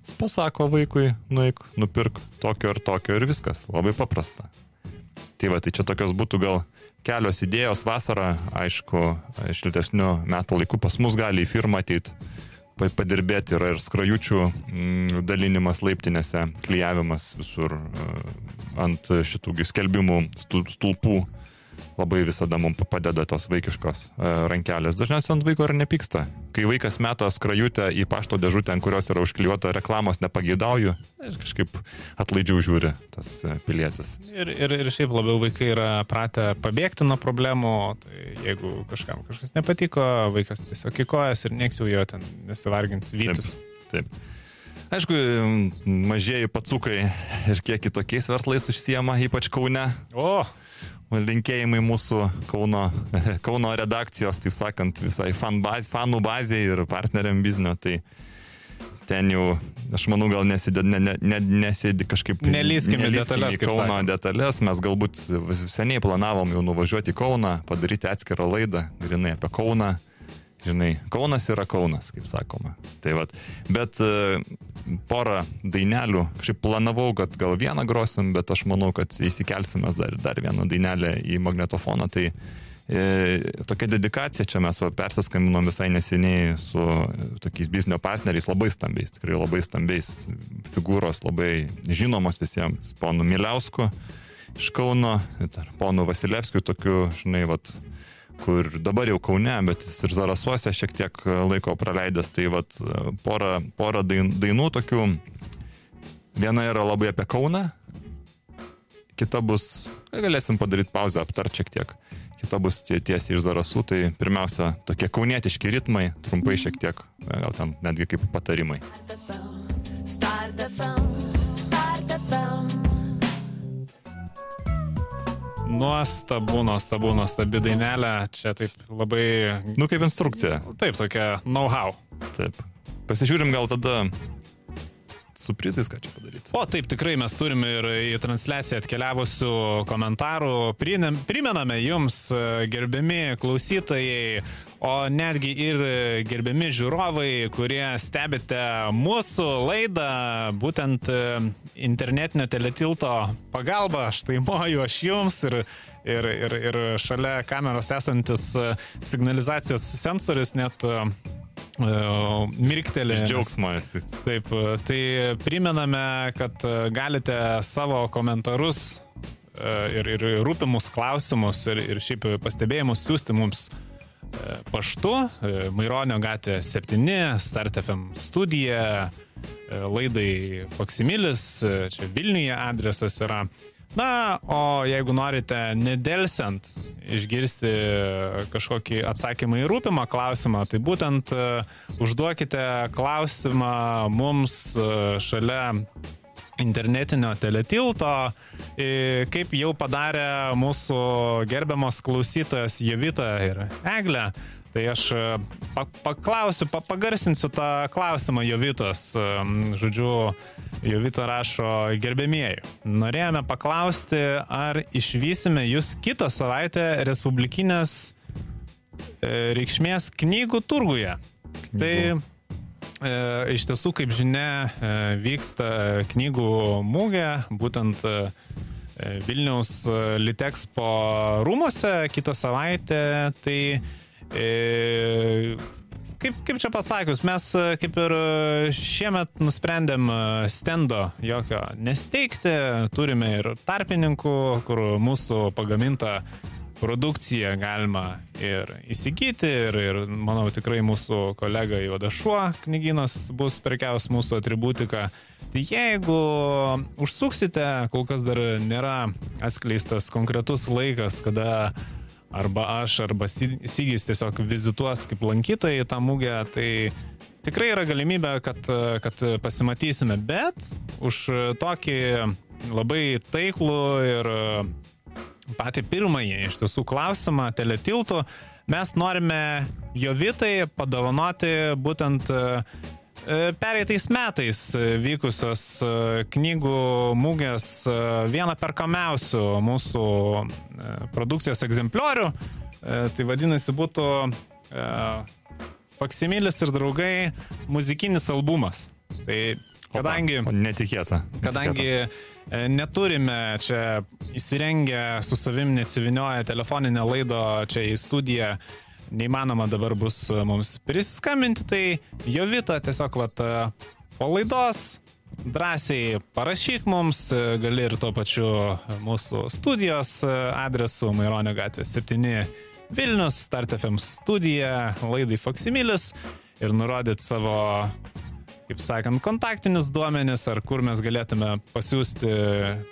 [SPEAKER 2] Jis pasako vaikui, nueik, nupirk tokio ir tokio ir viskas. Labai paprasta. Tai va, tai čia tokios būtų gal kelios idėjos vasarą, aišku, šiltesnių metų laikų pas mus gali į firmą ateiti, pa- padirbėti yra ir skrajučių mm, dalinimas laiptinėse, klyjavimas visur e, ant šitų skelbimų stul- stulpų. Labai visada mums padeda tos vaikiškos e, rankelės. Dažniausiai ant vaiko ir nepyksta. Kai vaikas meta skrajutę į pašto dėžutę, ant kurios yra užklijuota reklamos nepageidauju, aš kažkaip atlaidžiau žiūri tas e, pilietis.
[SPEAKER 1] Ir, ir, ir šiaip labiau vaikai yra pratę pabėgti nuo problemų, tai jeigu kažkam kažkas nepatiko, vaikas tiesiog įkojas ir nieks jau jo ten nesivargins vytis.
[SPEAKER 2] Taip. Aišku, mažieji pacukai ir kiek kitokiais verslais užsiema, ypač Kaune.
[SPEAKER 1] O,
[SPEAKER 2] Linkėjimai mūsų Kauno, *laughs* Kauno redakcijos, taip sakant, visai fan baz, fanų bazė ir partneriam biznio. Tai ten jau, aš manau, gal nesidė, ne, ne, ne, nesėdi kažkaip.
[SPEAKER 1] Nelįskim į detalės,
[SPEAKER 2] į Kauno
[SPEAKER 1] sakant.
[SPEAKER 2] detalės. Mes galbūt seniai planavom jau nuvažiuoti į Kauną, padaryti atskirą laidą, grinai apie Kauną. Žinai, Kaunas yra Kaunas, kaip sakoma. Tai vat. Bet e, porą dainelių, kažkaip planavau, kad gal vieną grosim, bet aš manau, kad įsikelsime dar, dar vieną dainelę į magnetofoną. Tai e, tokia dedikacija čia mes va, persiskambinom visai neseniai su e, tokiais biznio partneriais, labai stambiais, tikrai labai stambiais figūros, labai žinomos visiems, ponu Miliausku iš Kauno, ponu Vasilevskiu, tokiu, žinai, vat, kur dabar jau Kaune, bet jis ir Zarasuose šiek tiek laiko praleidęs, tai vat porą, porą dain- dainų tokių. Viena yra labai apie Kauną, kita bus, galėsim padaryti pauzę, aptart šiek tiek. Kita bus tie- tiesiai iš Zarasų, tai pirmiausia, tokie kaunietiški ritmai, trumpai šiek tiek, gal ten netgi kaip patarimai.
[SPEAKER 3] Start FM, Start
[SPEAKER 1] nuostabu, nuostabu, nuostabi dainelė. Čia taip labai,
[SPEAKER 2] Nu, kaip instrukcija.
[SPEAKER 1] taip, tokia know-how.
[SPEAKER 2] Taip. Pasižiūrim gal tada su prizais, ką čia padaryti.
[SPEAKER 1] O taip, tikrai mes turime ir į transliaciją atkeliavusių komentarų. Primename jums, gerbiami klausytojai, o netgi ir gerbiami žiūrovai, kurie stebite mūsų laidą, būtent e, internetinio teletilto pagalba, štai moju aš jums ir, ir, ir, ir šalia kameros esantis e, signalizacijos sensoris net e, mirktelė.
[SPEAKER 2] Džiaugsmo esi.
[SPEAKER 1] Taip, tai primename, kad galite savo komentarus ir, ir rūpimus klausimus ir, ir šiaip pastebėjimus siūsti mums paštu, Maironio gatvė 7, Start FM studija, laidai Faksimilis, čia Vilniuje adresas yra. Na, o jeigu norite nedelsiant išgirsti kažkokį atsakymą į rūpimą klausimą, tai būtent užduokite klausimą mums šalia internetinio teletilto, kaip jau padarė mūsų gerbiamos klausytojas Jovita ir Eglė. Tai aš pa paklausiu, pa pagarsinsiu tą klausimą Jovitos. Žodžiu, Jovita rašo gerbėmieji. Norėjome paklausti, ar išvysime jūs kitą savaitę Respublikinės e, reikšmės knygų turguje. Knygų. Tai E, iš tiesų, kaip žinia, e, vyksta knygų mūgė, būtent e, Vilniaus Litexpo rūmose kitą savaitę. Tai kaip, kaip čia pasakius, mes kaip ir šiemet nusprendėm stendo jokio nesteigti, turime ir tarpininkų, kur mūsų pagaminta produkciją galima ir įsigyti ir, ir manau tikrai mūsų kolega Juodašuo knyginas bus prekiaus mūsų atributiką. Tai jeigu užsuksite, kol kas dar nėra atskleistas konkretus laikas, kada arba aš, arba Sygis tiesiog vizituos kaip lankytojai tą mūgę, tai tikrai yra galimybė, kad, kad pasimatysime, bet už tokį labai taiklų ir patį pirmąjį iš tiesų klausimą teletiltų, mes norime Jovitai padovanoti būtent e, e, pereitais metais vykusios e, knygų mūgės vieną perkamiausių mūsų produkcijos egzempliorių. Tai vadinasi būtų Faksimilis ir draugai muzikinis albumas. Tai kadangi...
[SPEAKER 2] Opa, netikėta.
[SPEAKER 1] netikėta. Kadangi E, neturime čia įsirengę su savim neatsivinioję telefoninę laido čia į studiją. Neįmanoma dabar bus mums prisiskambinti, tai Jovita tiesiog vat, po laidos drąsiai parašyk mums, gali ir tuo pačiu mūsų studijos adresu Maironio gatvė 7 Vilnius, Start FM studija, laidai Faksimilis ir nurodyti savo kaip sakant, kontaktinius duomenis, ar kur mes galėtume pasiūsti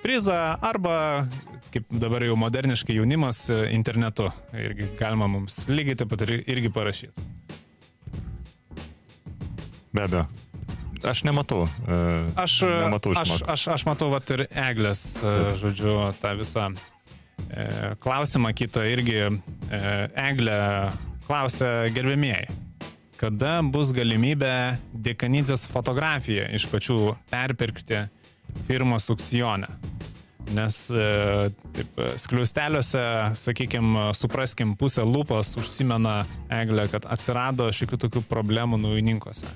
[SPEAKER 1] prizą, arba, kaip dabar jau moderniškai jaunimas, internetu. Irgi galima mums lygiai taip pat ir, irgi parašyti.
[SPEAKER 2] Be abejo. Aš nematau. Uh,
[SPEAKER 1] aš, nematau aš, aš, aš matau vat ir eglės, uh, žodžiu, tą visą klausimą kitą irgi eglė klausia gerbėmieji kada bus galimybė Dekanidzės fotografiją iš pačių perpirkti firmos aukcione. Nes e, taip, skliausteliuose, sakykime, supraskim, pusę lūpos užsimena eglė, kad atsirado šiokių tokių problemų naujininkose.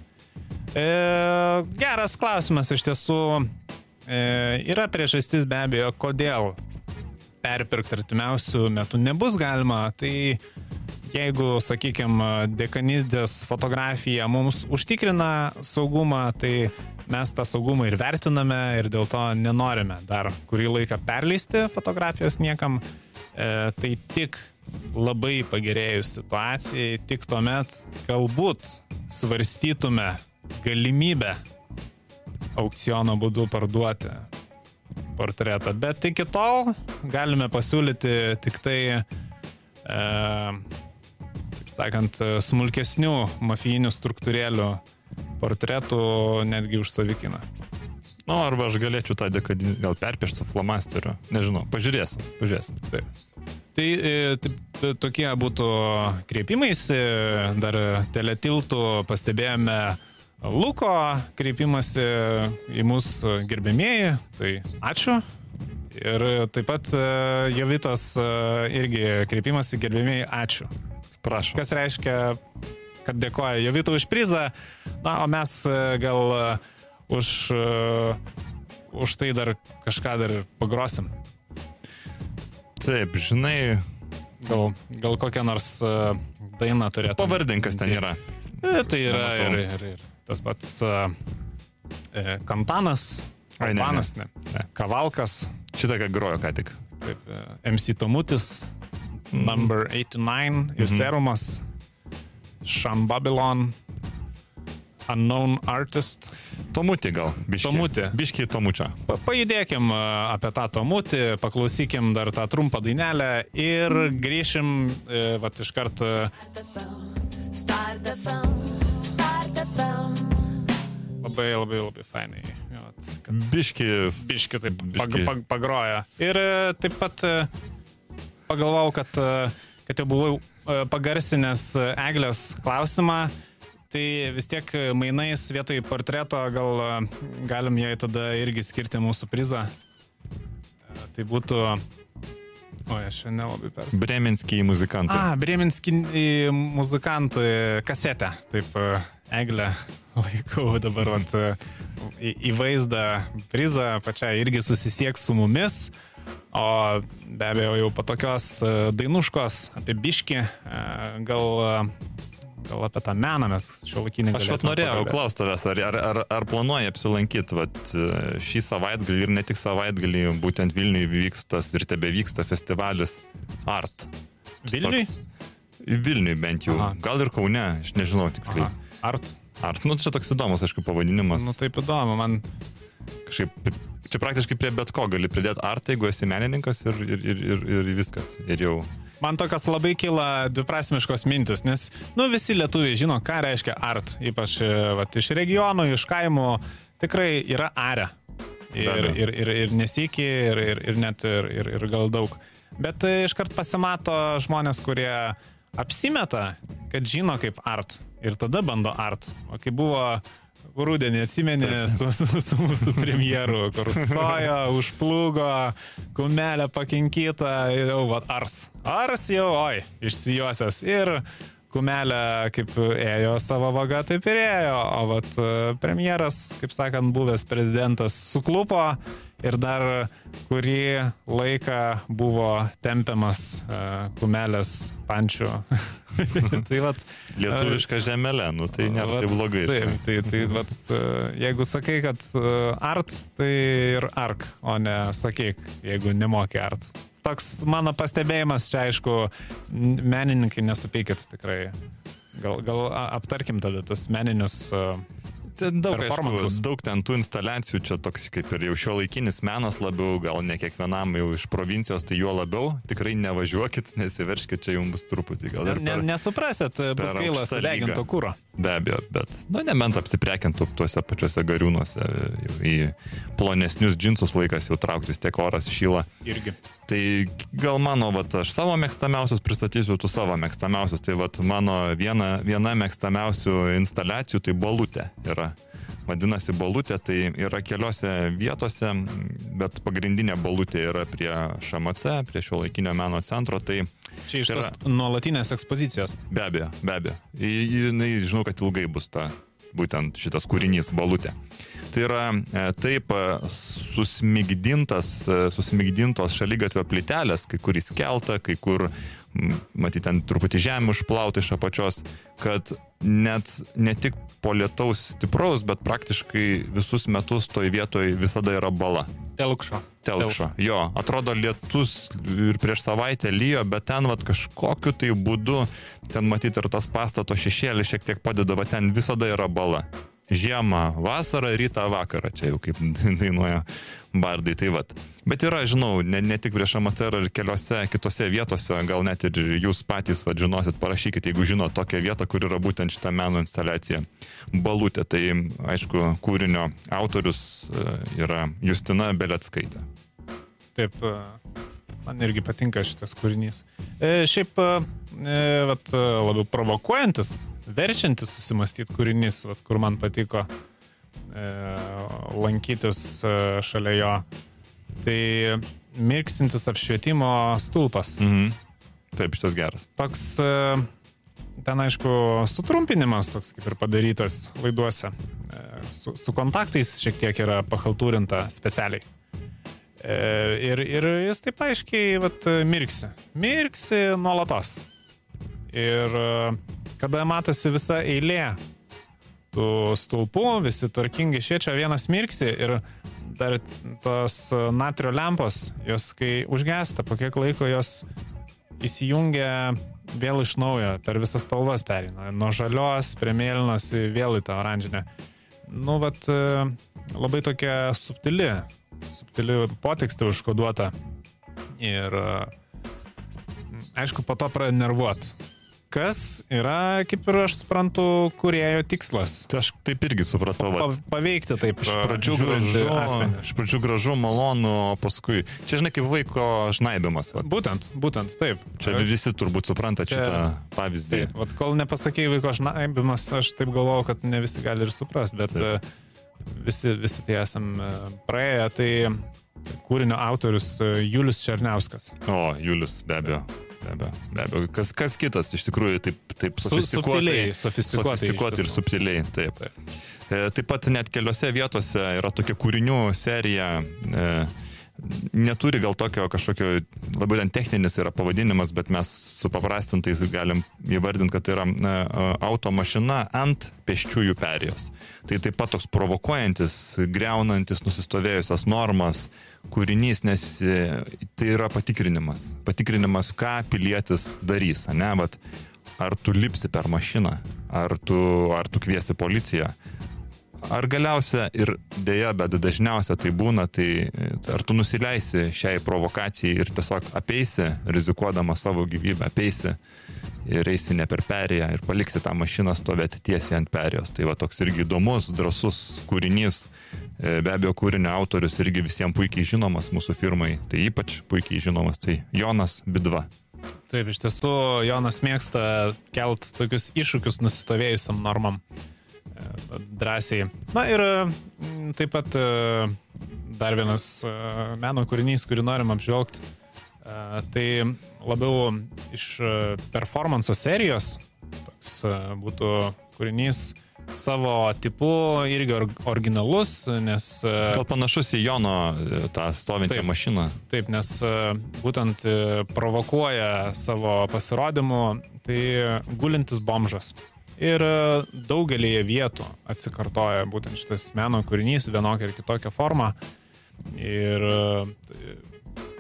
[SPEAKER 1] E, geras klausimas iš tiesų. E, yra priežastis be abejo, kodėl perpirkti artimiausių metų nebus galima. Tai jeigu, sakykime, dekanidės fotografija mums užtikrina saugumą, tai mes tą saugumą ir vertiname ir dėl to nenorime dar kurį laiką perleisti fotografijos niekam. E, tai tik labai pagerėjus situacijai, tik tuomet galbūt svarstytume galimybę aukciono būdu parduoti portretą. Bet iki tol galime pasiūlyti tik tai e, sakant, smulkesnių mafijinių struktūrėlių portretų netgi už savikiną.
[SPEAKER 2] Nu, arba aš galėčiau tą dekadį gal perpiešti su flomasteriu. Nežinau, pažiūrėsim, pažiūrėsim.
[SPEAKER 1] Taip. Tai taip, tokie būtų kreipimaisi, dar teletiltų pastebėjome Luko kreipimasi į mūsų gerbėmėjai, tai ačiū. Ir taip pat Jovitos irgi kreipimasi gerbėmėjai, ačiū
[SPEAKER 2] Prašau.
[SPEAKER 1] kas reiškia, kad dėkoja Jovitų už prizą, na, o mes e, gal e, už, e, už tai dar kažką dar pagrosim.
[SPEAKER 2] Taip, žinai,
[SPEAKER 1] Gal, gal kokią nors dainą turėtų.
[SPEAKER 2] pavardink, kas ten yra.
[SPEAKER 1] E, tai yra ir, ir, ir tas pats e, Kantanas,
[SPEAKER 2] Ai, ne,
[SPEAKER 1] Kampanas, ne, ne, Kavalkas,
[SPEAKER 2] Šitą, ką grojo ką tik.
[SPEAKER 1] taip, e, MC Tomutis, Number 89 ir Serumas, Sham Babylon, Unknown Artist.
[SPEAKER 2] Tomutį gal, biški.
[SPEAKER 1] Tomutį.
[SPEAKER 2] Biški Tomučio.
[SPEAKER 1] Pa, pajudėkim e, apie tą Tomutį, paklausykim dar tą trumpą dainelę ir grįšim, e, vat iš karto
[SPEAKER 3] phone.
[SPEAKER 1] labai labai labai fainai.
[SPEAKER 2] Biški.
[SPEAKER 1] biški taip pag,
[SPEAKER 2] Biškį.
[SPEAKER 1] pag, pagroja. Ir e, taip pat e, pagalvojau, kad, e, kad jau buvau e, pagarsinęs e, Eglės klausimą. Tai vis tiek mainais vietoj portreto gal galim jai tada irgi skirti mūsų prizą. Tai būtų... O, aš šiandien nelabai persu.
[SPEAKER 2] Bremenskiai muzikantai.
[SPEAKER 1] A, Breminski muzikantai kasetę. Taip, Eglė laikau dabar e, į, į vaizdą prizą, pačią irgi susisieks su mumis. O be abejo, jau po tokios e, dainuškos apie biški, e, gal, e, gal apie tą meną mes šio laikinį
[SPEAKER 2] Aš vat norėjau klausti tavęs, ar, ar, ar, ar planuoji apsilankyti vat, šį savaitgalį ir ne tik savaitgalį, būtent Vilniuje vyks tas ir tebe vyksta festivalis Art.
[SPEAKER 1] Vilniui?
[SPEAKER 2] Toks- Vilniui bent jau.
[SPEAKER 1] Aha.
[SPEAKER 2] Gal ir Kaune, aš nežinau tiksliai.
[SPEAKER 1] Art.
[SPEAKER 2] Art, nu čia toks įdomus, aišku, pavadinimas.
[SPEAKER 1] Nu taip įdomu, man
[SPEAKER 2] Kažkaip, čia praktiškai prie bet ko gali pridėti art, jeigu esi menininkas ir, ir, ir, ir, ir viskas. Ir jau.
[SPEAKER 1] Man tokios labai kyla dviprasmiškos mintis, nes, nu, visi lietuviai žino, ką reiškia art, ypač e, vat, iš regionų, iš kaimų, tikrai yra are. Ir, ir, ir, ir nesikį, ir, ir, ir net ir, ir, ir gal daug. Bet e, iškart pasimato žmonės, kurie apsimeta, kad žino kaip art ir tada bando art. O kai buvo Rūdienį atsimeni su, su, su mūsų premjeru, kur stojo, užplūgo, kumelę pakinkytą ir jau, va, ars. Ars jau, oi, išsijosias. Ir kumelė kaip ėjo savo vaga, taip ir ėjo. O vat e, premjeras, kaip sakant, buvęs prezidentas suklupo ir dar kurį laiką buvo tempiamas uh, kumelės pančių. *laughs* tai vat,
[SPEAKER 2] Lietuviška žemelė, nu tai nėra
[SPEAKER 1] Vat
[SPEAKER 2] taip blogai.
[SPEAKER 1] Taip, tai, tai vat, e, jeigu sakai, kad e, art, tai ir ark, o ne sakyk, jeigu nemoki art. Toks mano pastebėjimas, čia aišku, menininkai nesupykit tikrai. Gal, gal aptarkim tada tas meninius. e,
[SPEAKER 2] Ten daug, aišku, daug ten tų instaliacijų, čia toks kaip ir jau šio laikinis menas labiau, gal ne kiekvienam jau iš provincijos, tai juo labiau. Tikrai nevažiuokit, *laughs* nesiverškit, čia jums bus truputį gal
[SPEAKER 1] Ne,
[SPEAKER 2] per...
[SPEAKER 1] nesuprasit, bus gaila sudeginto kūro.
[SPEAKER 2] Be abejo, bet, nu, nebent apsiprekintų tuose pačiuose gariūnuose, į plonesnius džinsus laikas jau trauktis, tiek oras šyla.
[SPEAKER 1] Irgi.
[SPEAKER 2] Tai gal mano, vat, aš savo mėgstamiausius pristatysiu, tu savo mėgstamiausius. Tai vat, mano viena, viena mėgstamiausių instaliacijų tai bolutė yra. Vadinasi, bolutė tai yra keliose vietose, bet pagrindinė bolutė yra prie ŠMC, prie šio laikinio meno centro. Tai
[SPEAKER 1] Čia iš
[SPEAKER 2] Yra.
[SPEAKER 1] tos nuolatinės ekspozicijos.
[SPEAKER 2] be abejo, be abejo. Ji- Jinai, žinau, kad ilgai bus ta, būtent šitas kūrinys bolutė. Tai yra e, taip e, susmigdintas, e, susmigdintos šalygatvio plytelės, kai kur įskelta, kai kur, m, matyt, ten truputį žemė užplauta iš apačios, kad net ne tik po lietaus stipraus, bet praktiškai visus metus toj vietoj visada yra bala.
[SPEAKER 1] Telkšo.
[SPEAKER 2] Telkšo. Jo, atrodo lietus ir prieš savaitę lyjo, bet ten vat kažkokiu tai būdu, ten matyti ir tas pastato šešėlis šiek tiek padeda, va ten visada yra bala. Žiemą, vasarą, rytą, vakarą, čia jau kaip *laughs* dainuoja bardai, tai vad. Bet yra, žinau, ne, ne tik prieš amateur ir keliose kitose vietose, gal net ir jūs patys, vad, žinosit, parašykite, jeigu žinot tokią vietą, kur yra būtent šita meno instaliacija. Balutė, tai aišku, kūrinio autorius e, yra Justina Beletskaitė.
[SPEAKER 1] Taip, e, man irgi patinka šitas kūrinys. E, šiaip, e, vat, e, labiau provokuojantis, verčiantis susimastyti kūrinys, vat, kur man patiko e, lankytis e, šalia jo. Tai mirksintis apšvietimo stulpas.
[SPEAKER 2] Mhm. Taip, šitas geras.
[SPEAKER 1] Toks, e, ten aišku sutrumpinimas toks kaip ir padarytas laiduose. E, Su, su kontaktais šiek tiek yra pahaltūrinta specialiai. E, Ir, ir jis taip aiškiai vat, mirksi. Mirksi nuolatos. Ir e, kada matosi visa eilė tų stulpų, visi tvarkingai šviečia, vienas mirksi ir dar tos e, natrio lempos, jos kai užgesta, po kiek laiko jos įsijungia vėl iš naujo, per visas spalvas perina. Nuo žalios prie mėlynos vėl į tą oranžinę. Nu, bet labai tokia subtili, subtili potekstė užkoduota. Ir e, aišku, po to pradeda nervuot. Kas yra, kaip ir aš suprantu, kuriejo tikslas.
[SPEAKER 2] Tai aš taip irgi supratau.
[SPEAKER 1] Pa, paveikti taip.
[SPEAKER 2] Iš pradžių gražu,
[SPEAKER 1] asmenį.
[SPEAKER 2] iš pradžių gražu, malonu, paskui. Čia žinai, kaip vaiko žnaibimas. Vat.
[SPEAKER 1] Būtent, būtent, taip.
[SPEAKER 2] Čia visi turbūt supranta
[SPEAKER 1] Čia-
[SPEAKER 2] šitą pavyzdį.
[SPEAKER 1] Taip, vat kol nepasakėjai vaiko šnaibimas, aš taip galvojau, kad ne visi gali ir suprast, bet
[SPEAKER 2] Taip.
[SPEAKER 1] e, visi, visi tai esam e, praėję. Tai kūrinio autorius e, Julius Černiauskas.
[SPEAKER 2] O, Julius, be abejo. Be abejo, be abejo. Kas, kas kitas iš tikrųjų taip, taip sofistikuotai.
[SPEAKER 1] sofistikuotai
[SPEAKER 2] sofistikuotai ir subtiliai. Taip.
[SPEAKER 1] Taip.
[SPEAKER 2] E, Taip pat net keliose vietose yra tokia kūrinių serija. E, neturi gal tokio kažkokio, labai ten techninis yra pavadinimas, bet mes supaprastintais galim įvardinti, kad tai yra e, automašina ant pėsčiųjų perėjos. Tai taip pat toks provokuojantis, greunantis nusistovėjusias normas kūrinys, nes e, tai yra patikrinimas. Patikrinimas, ką pilietis darys, ne, bet ar tu lipsi per mašiną, ar tu, ar tu kviesi policiją. Ar galiausia ir dėja, bet dažniausia tai būna, tai ar tu nusileisi šiai provokacijai ir tiesiog apeisi, rizikuodama savo gyvybę, apeisi ir eisi ne per perėją ir paliksi tą mašiną stovėti tiesiai ant perėjos. Tai va toks irgi įdomus, drasus kūrinys. E, Be abejo, kūrinio autorius irgi visiems puikiai žinomas mūsų firmai, tai ypač puikiai žinomas, tai Jonas Bidva.
[SPEAKER 1] Taip, iš tiesų Jonas mėgsta kelt tokius iššūkius nusistovėjusiam normam. Drąsiai. Na ir mm, taip pat e, dar vienas e, meno kūrinys, kurį norim apžvelgti. E, Tai labiau iš performanso serijos toks būtų kūrinys savo tipu irgi or- originalus, nes
[SPEAKER 2] Gal panašus į Jono tą stovinčią
[SPEAKER 1] Taip.
[SPEAKER 2] mašiną.
[SPEAKER 1] Taip, nes būtent provokuoja savo pasirodymu, tai gulintis bomžas. Ir e, daugelį vietų atsikartoja būtent šitas meno kūrinys vienokia ir kitokia forma. Ir e,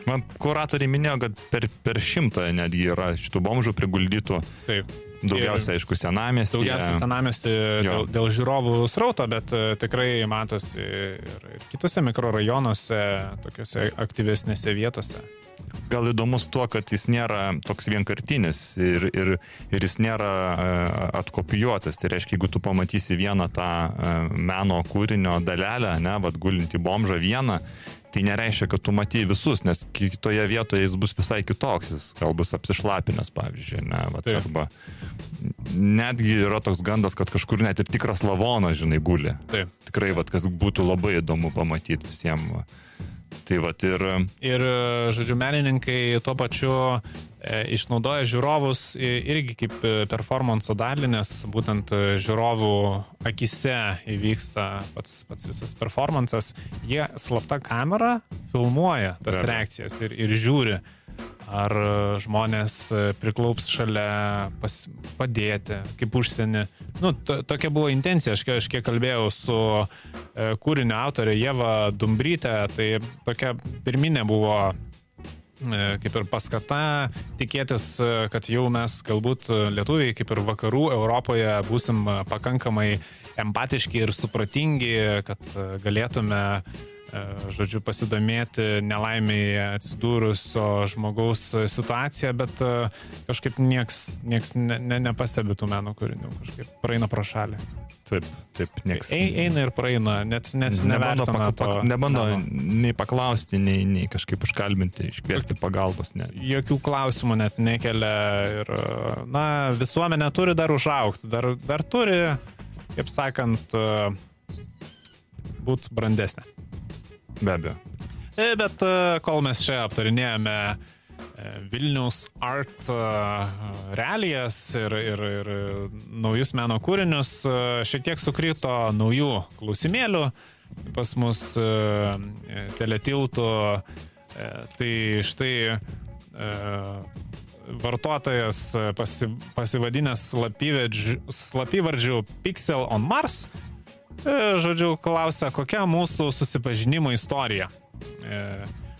[SPEAKER 2] Man kuratoriai minėjo, kad per, per šimtą netgi yra šitų bomžų priguldytų.
[SPEAKER 1] taip.
[SPEAKER 2] Daugiausia, aišku, senamestį.
[SPEAKER 1] Daugiausia senamesti
[SPEAKER 2] Jo.
[SPEAKER 1] dėl, dėl žiūrovų srauto, bet e, tikrai matosi ir, ir kitose mikrorajonuose, tokiuose aktyvesnėse vietose.
[SPEAKER 2] Gal įdomus tuo, kad jis nėra toks vienkartinis ir, ir, ir jis nėra e, atkopijuotas. Tai reiškia, jeigu tu pamatysi vieną tą e, meno kūrinio dalelę, ne, vad gulinti bomžą vieną, tai nereiškia, kad tu matai visus, nes kitoje vietoje jis bus visai kitoks, jis gal bus apsišlapinęs, pavyzdžiui, ne, vat,
[SPEAKER 1] Taip.
[SPEAKER 2] arba netgi yra toks gandas, kad kažkur net ir tikras lavonas, žinai, guli.
[SPEAKER 1] Taip.
[SPEAKER 2] Tikrai, vat, kas būtų labai įdomu pamatyti visiems. Tai vat ir
[SPEAKER 1] Ir, e, žodžiu, menininkai tuo pačiu e, išnaudoja žiūrovus irgi kaip e, performanso dalį, nes būtent e, žiūrovų akise įvyksta pats, pats visas performances. Jie slapta kamera filmuoja tas
[SPEAKER 2] abejo.
[SPEAKER 1] reakcijas ir, ir žiūri, ar e, žmonės e, priklaups šalia pas, padėti, kaip užsienį. Nu, to, tokia buvo intencija, aš, aš kiek kalbėjau su e, kūrinio autorė Jeva Dumbrytė, tai tokia pirminė buvo e, kaip ir paskata tikėtis, e, kad jau mes galbūt lietuviai, kaip ir vakarų Europoje, būsim pakankamai empatiški ir supratingi, kad galėtume žodžiu, pasidomėti nelaimiai atsidūrusio žmogaus situaciją, bet e, kažkaip nieks, nieks ne, ne, nepastebi tų meno kūrinių, kažkaip praeina pro šalį.
[SPEAKER 2] taip, taip, nieks.
[SPEAKER 1] Ei, eina ir praeina, net, net
[SPEAKER 2] Nebando,
[SPEAKER 1] to.
[SPEAKER 2] paka, nebando nei paklausti, nei, nei kažkaip užkalbinti, iškviesti pagalbos. Ne.
[SPEAKER 1] jokių klausimų net nekelia ir, na, visuomenė turi dar užaukti, dar, dar turi, kaip sakant, būti brandesnė.
[SPEAKER 2] Be abejo.
[SPEAKER 1] E, Bet e, kol mes čia aptarinėjame e, Vilniaus art realijas ir, ir, ir naujus meno kūrinius. Šiek tiek sukrito naujų klausimėlių pas mus teletiltų. Tai štai vartotojas pasi, pasivadinęs slapyvardžiu Pixel on Mars, žodžiu, klausia, kokia mūsų susipažinimo istorija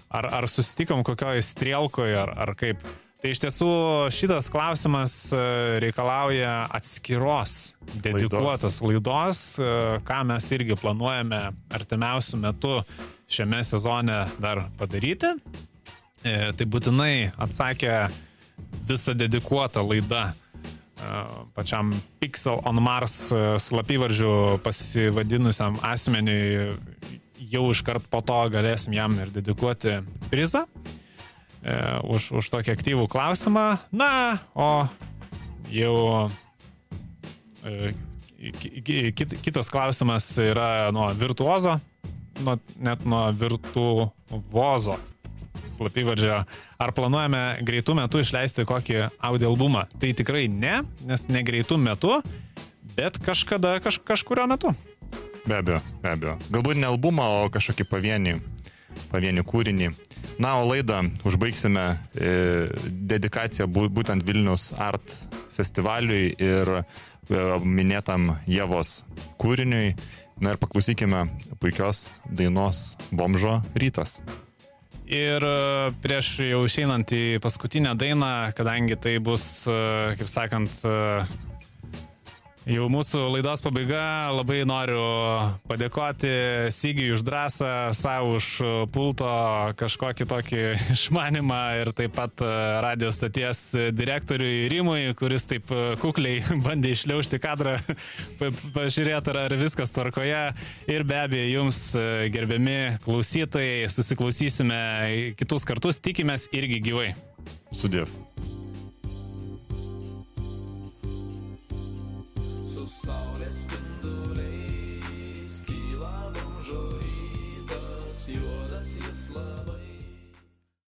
[SPEAKER 1] ar, ar susitikom kokioje strielkoje, ar, ar kaip. Tai iš tiesų šitas klausimas e, reikalauja atskiros, dedikuotos laidos, laidos e, ką mes irgi planuojame artimiausių metų šiame sezone dar padaryti. E, tai būtinai atsakė visą dedikuotą laidą pačiam Pixel on Mars slapyvardžiu pasivadinusiam asmeniui jau iškart po to galėsim jam ir dedikuoti prizą e, už, už tokį aktyvų klausimą. Na, o jau e, kit, kitas klausimas yra nuo virtuozo, nuo, net nuo virtuozo slapyvardžio. Ar planuojame greitų metų išleisti kokį audio albumą? Tai tikrai ne, nes ne greitų metų, bet kažkada, kaž, kažkurio metu.
[SPEAKER 2] Be abejo, be abejo. Galbūt ne albumą, o kažkokį pavienį, pavienį kūrinį. Na, o laidą užbaigsime e, dedikaciją būtent Vilnius Art festivaliui ir e, minėtam Jėvos kūriniui. Na ir paklausykime puikios dainos Bomžo rytas.
[SPEAKER 1] Ir e, prieš jau išeinant į paskutinę dainą, kadangi tai bus, e, kaip sakant, Jau mūsų laidos pabaiga. Labai noriu padėkoti Sigiui už drąsą, savo už pulto kažkokį tokį *laughs* išmanimą ir taip pat e, radio stoties direktoriui Rimui, kuris taip e, kukliai *laughs* bandė išliaužti kadrą, *laughs* pažiūrėti, ar viskas tvarkoje. Ir be abejo, jums e, gerbiami klausytojai, susiklausysime kitus kartus, tikimės irgi gyvai.
[SPEAKER 2] Sudėv.